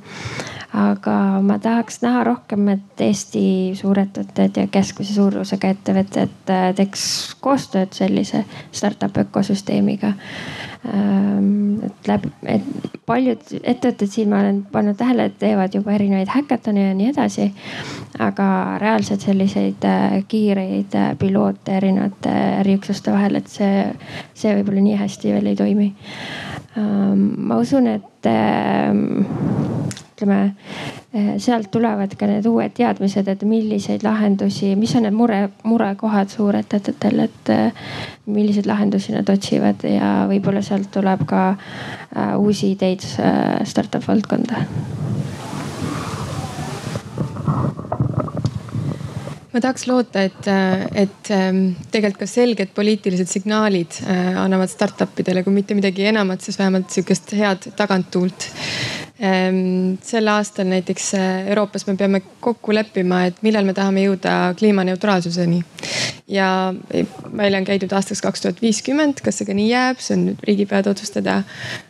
aga ma tahaks näha rohkem, et Eesti suurettevõtted ja keskmise suurusega ettevõtted äh, teeks koostööd sellise startup ökosüsteemiga. Ähm, et läbi, et paljud ettevõtted siin ma olen pannud tähele, et teevad juba erinevaid häkatone ja nii edasi. aga reaalselt selliseid äh, kiireid äh, piloote erinevate äriüksuste vahel, et see, see võib-olla nii hästi veel ei toimi. Ähm, ma usun, et ähm, ütleme, sealt tulevad ka need uued teadmised, et milliseid lahendusi, mis on need mure, murekohad suurettevõtetel, et eh, milliseid lahendusi nad otsivad ja võib-olla sealt tuleb ka uh, uusi ideid startup valdkonda. Ma tahaks loota, et, et tegelikult ka selged poliitilised signaalid annavad startup idele, kui mitte midagi enamat, siis vähemalt sihukest head taganttuult sel aastal näiteks äh, Euroopas me peame kokku leppima, et millal me tahame jõuda kliimaneutraalsuseni. ja välja on käidud aastaks kaks tuhat viiskümmend, kas see ka nii jääb, see on nüüd riigipeade otsustada.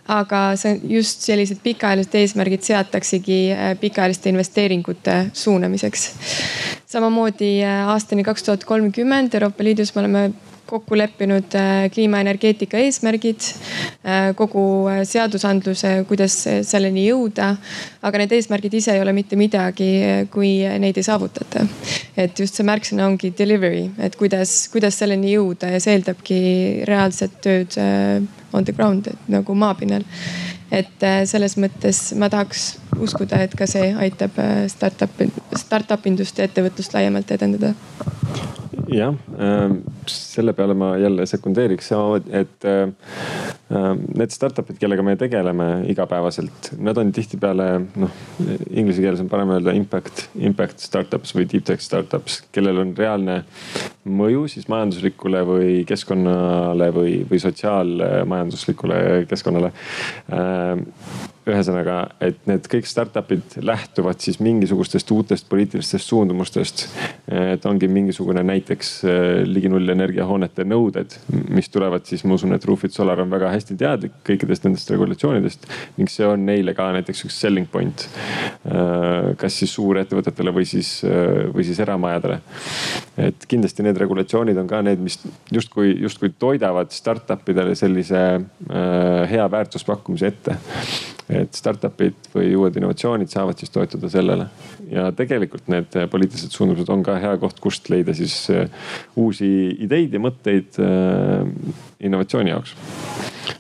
aga see just sellised pikaajalised eesmärgid seataksegi äh, pikaajaliste investeeringute suunamiseks. samamoodi aastani kaks tuhat kolmkümmend Euroopa Liidus me oleme kokku leppinud kliimaenergeetika eesmärgid, kogu seadusandluse, kuidas selleni jõuda. aga need eesmärgid ise ei ole mitte midagi, kui neid ei saavutata. et just see märksõna ongi delivery, et kuidas, kuidas selleni jõuda ja see eeldabki reaalset tööd on the ground, et nagu maapinnal. Et äh, selles mõttes ma tahaks uskuda, et ka see aitab äh, startup, startup indust ja ettevõtlust laiemalt edendada. Jah, ähm, selle peale ma jälle sekundeeriks samamoodi, et äh, need startup'id, kellega me tegeleme igapäevaselt, nad on tihtipeale noh, inglise keeles on parem öelda impact, impact startups või deep tech startups, kellel on reaalne mõju siis majanduslikule või keskkonnale või, või sotsiaalmajanduslikule keskkonnale ähm, ühesõnaga, et need kõik startup'id lähtuvad siis mingisugustest uutest poliitilistest suundumustest. et ongi mingisugune näiteks äh, ligi null energiahoonete nõuded, mis tulevad siis, ma usun, et Roofit Solar on väga hästi teadlik kõikidest nendest regulatsioonidest ning see on neile ka näiteks üks selling point. Äh, kas siis suurettevõtetele või siis, äh, või siis eramajadele. et kindlasti need regulatsioonid on ka need, mis justkui, justkui toidavad startup idele sellise hea väärtuspakkumise ette et startup'id või uued innovatsioonid saavad siis toetuda sellele. ja tegelikult need poliitilised suundumused on ka hea koht, kust leida siis äh, uusi ideid ja mõtteid äh, innovatsiooni jaoks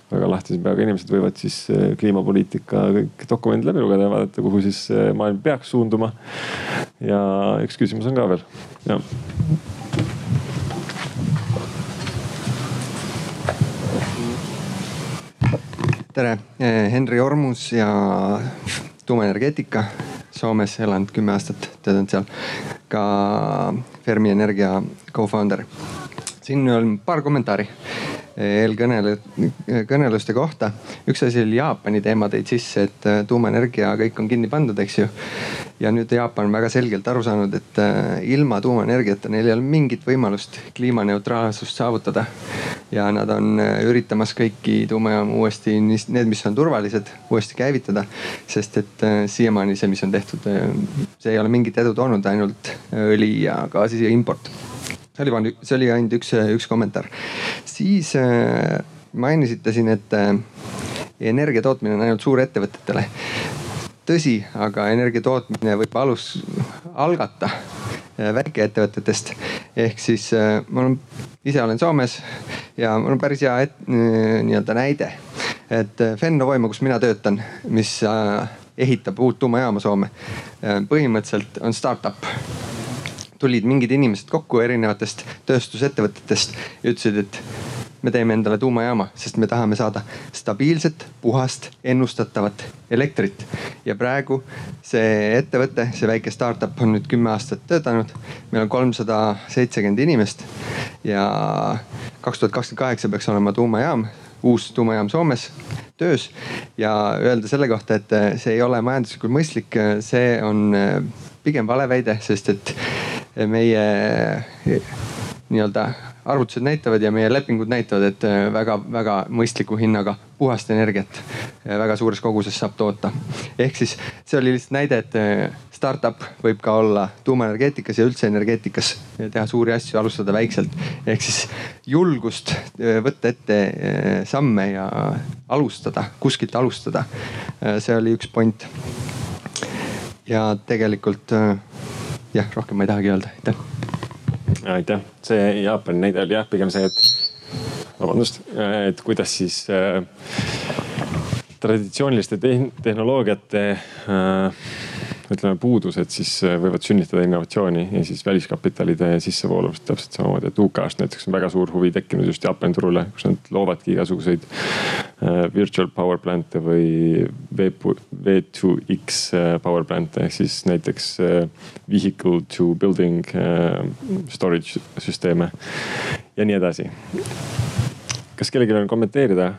väga lahtise peaga inimesed võivad siis äh, kliimapoliitika kõik dokumendid läbi lugeda ja vaadata, kuhu siis maailm peaks suunduma. ja üks küsimus on ka veel, jah. Tere, eh, Henri Ormus ja tuumaenergeetika Soomes elanud kümme aastat, töötanud seal. ka Fermi Energia co-founder. siin on paar kommentaari eelkõnele-, kõneluste kohta. üks asi oli Jaapani teema tõid sisse, et äh, tuumaenergia kõik on kinni pandud, eks ju. ja nüüd Jaapan on väga selgelt aru saanud, et äh, ilma tuumaenergiata neil ei ole mingit võimalust kliimaneutraalsust saavutada. ja nad on äh, üritamas kõiki tuumajaamu uuesti, need, mis on turvalised, uuesti käivitada. sest et siiamaani see, mis on tehtud, see ei ole mingit edu toonud, ainult õli ja gaasi import see oli vaid, see oli ainult üks, üks kommentaar. siis äh, mainisite siin, et äh, energia tootmine on ainult suurettevõtetele. tõsi, aga energia tootmine võib alus, algata äh, väikeettevõtetest. ehk siis ma olen, ise olen Soomes ja mul on päris hea et, nii-öelda näide. et Fennovoima, kus mina töötan, mis ehitab uut tuumajaama Soome, põhimõtteliselt on startup tulid mingid inimesed kokku erinevatest tööstusettevõtetest ja ütlesid, et me teeme endale tuumajaama, sest me tahame saada stabiilset, puhast, ennustatavat elektrit. ja praegu see ettevõte, see väike startup on nüüd kümme aastat töötanud. meil on kolmsada seitsekümmend inimest ja kaks tuhat kakskümmend kaheksa peaks olema tuumajaam, uus tuumajaam Soomes töös. ja öelda selle kohta, et see ei ole majanduslikult mõistlik, see on pigem vale väide, sest et meie nii-öelda arvutused näitavad ja meie lepingud näitavad, et väga-väga äh, mõistliku hinnaga puhast energiat äh, väga suures koguses saab toota. ehk siis see oli lihtsalt näide, et startup võib ka olla tuumaenergeetikas ja üldse energeetikas, teha suuri asju, alustada väikselt. ehk siis julgust võtta ette samme ja alustada, kuskilt alustada. see oli üks point. ja tegelikult jah, rohkem ma ei tahagi öelda, aitäh. aitäh, see Jaapani näide oli jah, pigem see, et vabandust, et kuidas siis äh, traditsiooniliste tehnoloogiate äh, ütleme puudused siis äh, võivad sünnitada innovatsiooni ja siis väliskapitalide sissevooluvust täpselt samamoodi, et UK-st näiteks on väga suur huvi tekkinud just Jaapani turule, kus nad loovadki igasuguseid äh, virtual power plant'e või V2X äh, power plant'e. Ehk siis näiteks vehicle to building storage süsteeme ja nii edasi. kas kellelgi on kommenteerida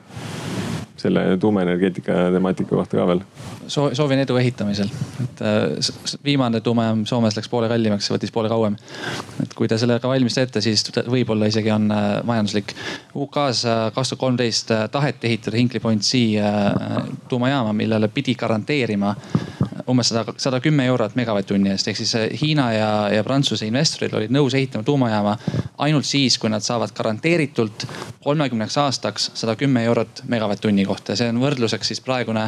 selle tuumaenergeetika temaatika kohta ka veel? soovin edu ehitamisel, et äh, viimane tuumajaam Soomes läks poole kallimaks, võttis poole kauem. et kui te sellega valmis teete, siis võib-olla isegi on äh, majanduslik. UK-s äh, kaks tuhat kolmteist taheti ehitada Hinkley Point C tuumajaama, millele pidi garanteerima umbes sada, sada kümme eurot megavatt-tunni eest. ehk siis Hiina ja, ja Prantsuse investorid olid nõus ehitama tuumajaama ainult siis, kui nad saavad garanteeritult kolmekümneks aastaks sada kümme eurot megavatt-tunni kohta. see on võrdluseks siis praegune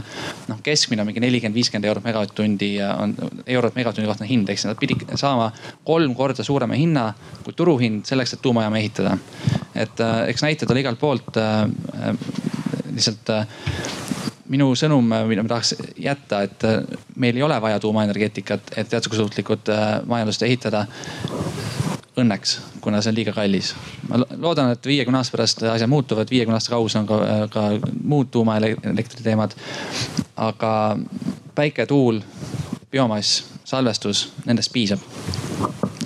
noh, keskmine on mingi nelikümmend, viiskümmend eurot megavatt-tundi on, eurot megavatt-tunni kohta hind. siis nad pidid saama kolm korda suurema hinna kui turuhind selleks, et tuumajaama ehitada. et äh, eks näited ole igalt poolt äh, lihtsalt minu sõnum, mida ma tahaks jätta, et äh, meil ei ole vaja tuumaenergeetikat, et jätkusuutlikut äh, majandust ehitada. Õnneks, kuna see on liiga kallis. ma loodan, et viiekümne aasta pärast asjad muutuvad, viiekümne aasta kaugus on ka, ka muud tuumaelektri teemad. aga päike, tuul, biomass, salvestus, nendest piisab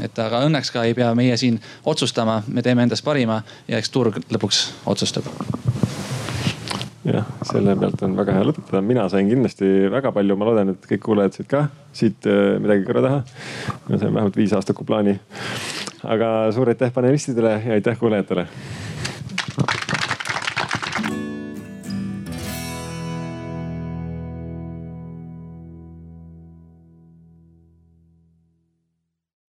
et aga õnneks ka ei pea meie siin otsustama, me teeme endast parima ja eks turg lõpuks otsustab jah, selle pealt on väga hea lõpetada, mina sain kindlasti väga palju, ma loodan, et kõik kuulajad said ka siit äh, midagi kõrva taha. ma sain vähemalt viis aastaku plaani. aga suur aitäh panelistidele ja aitäh kuulajatele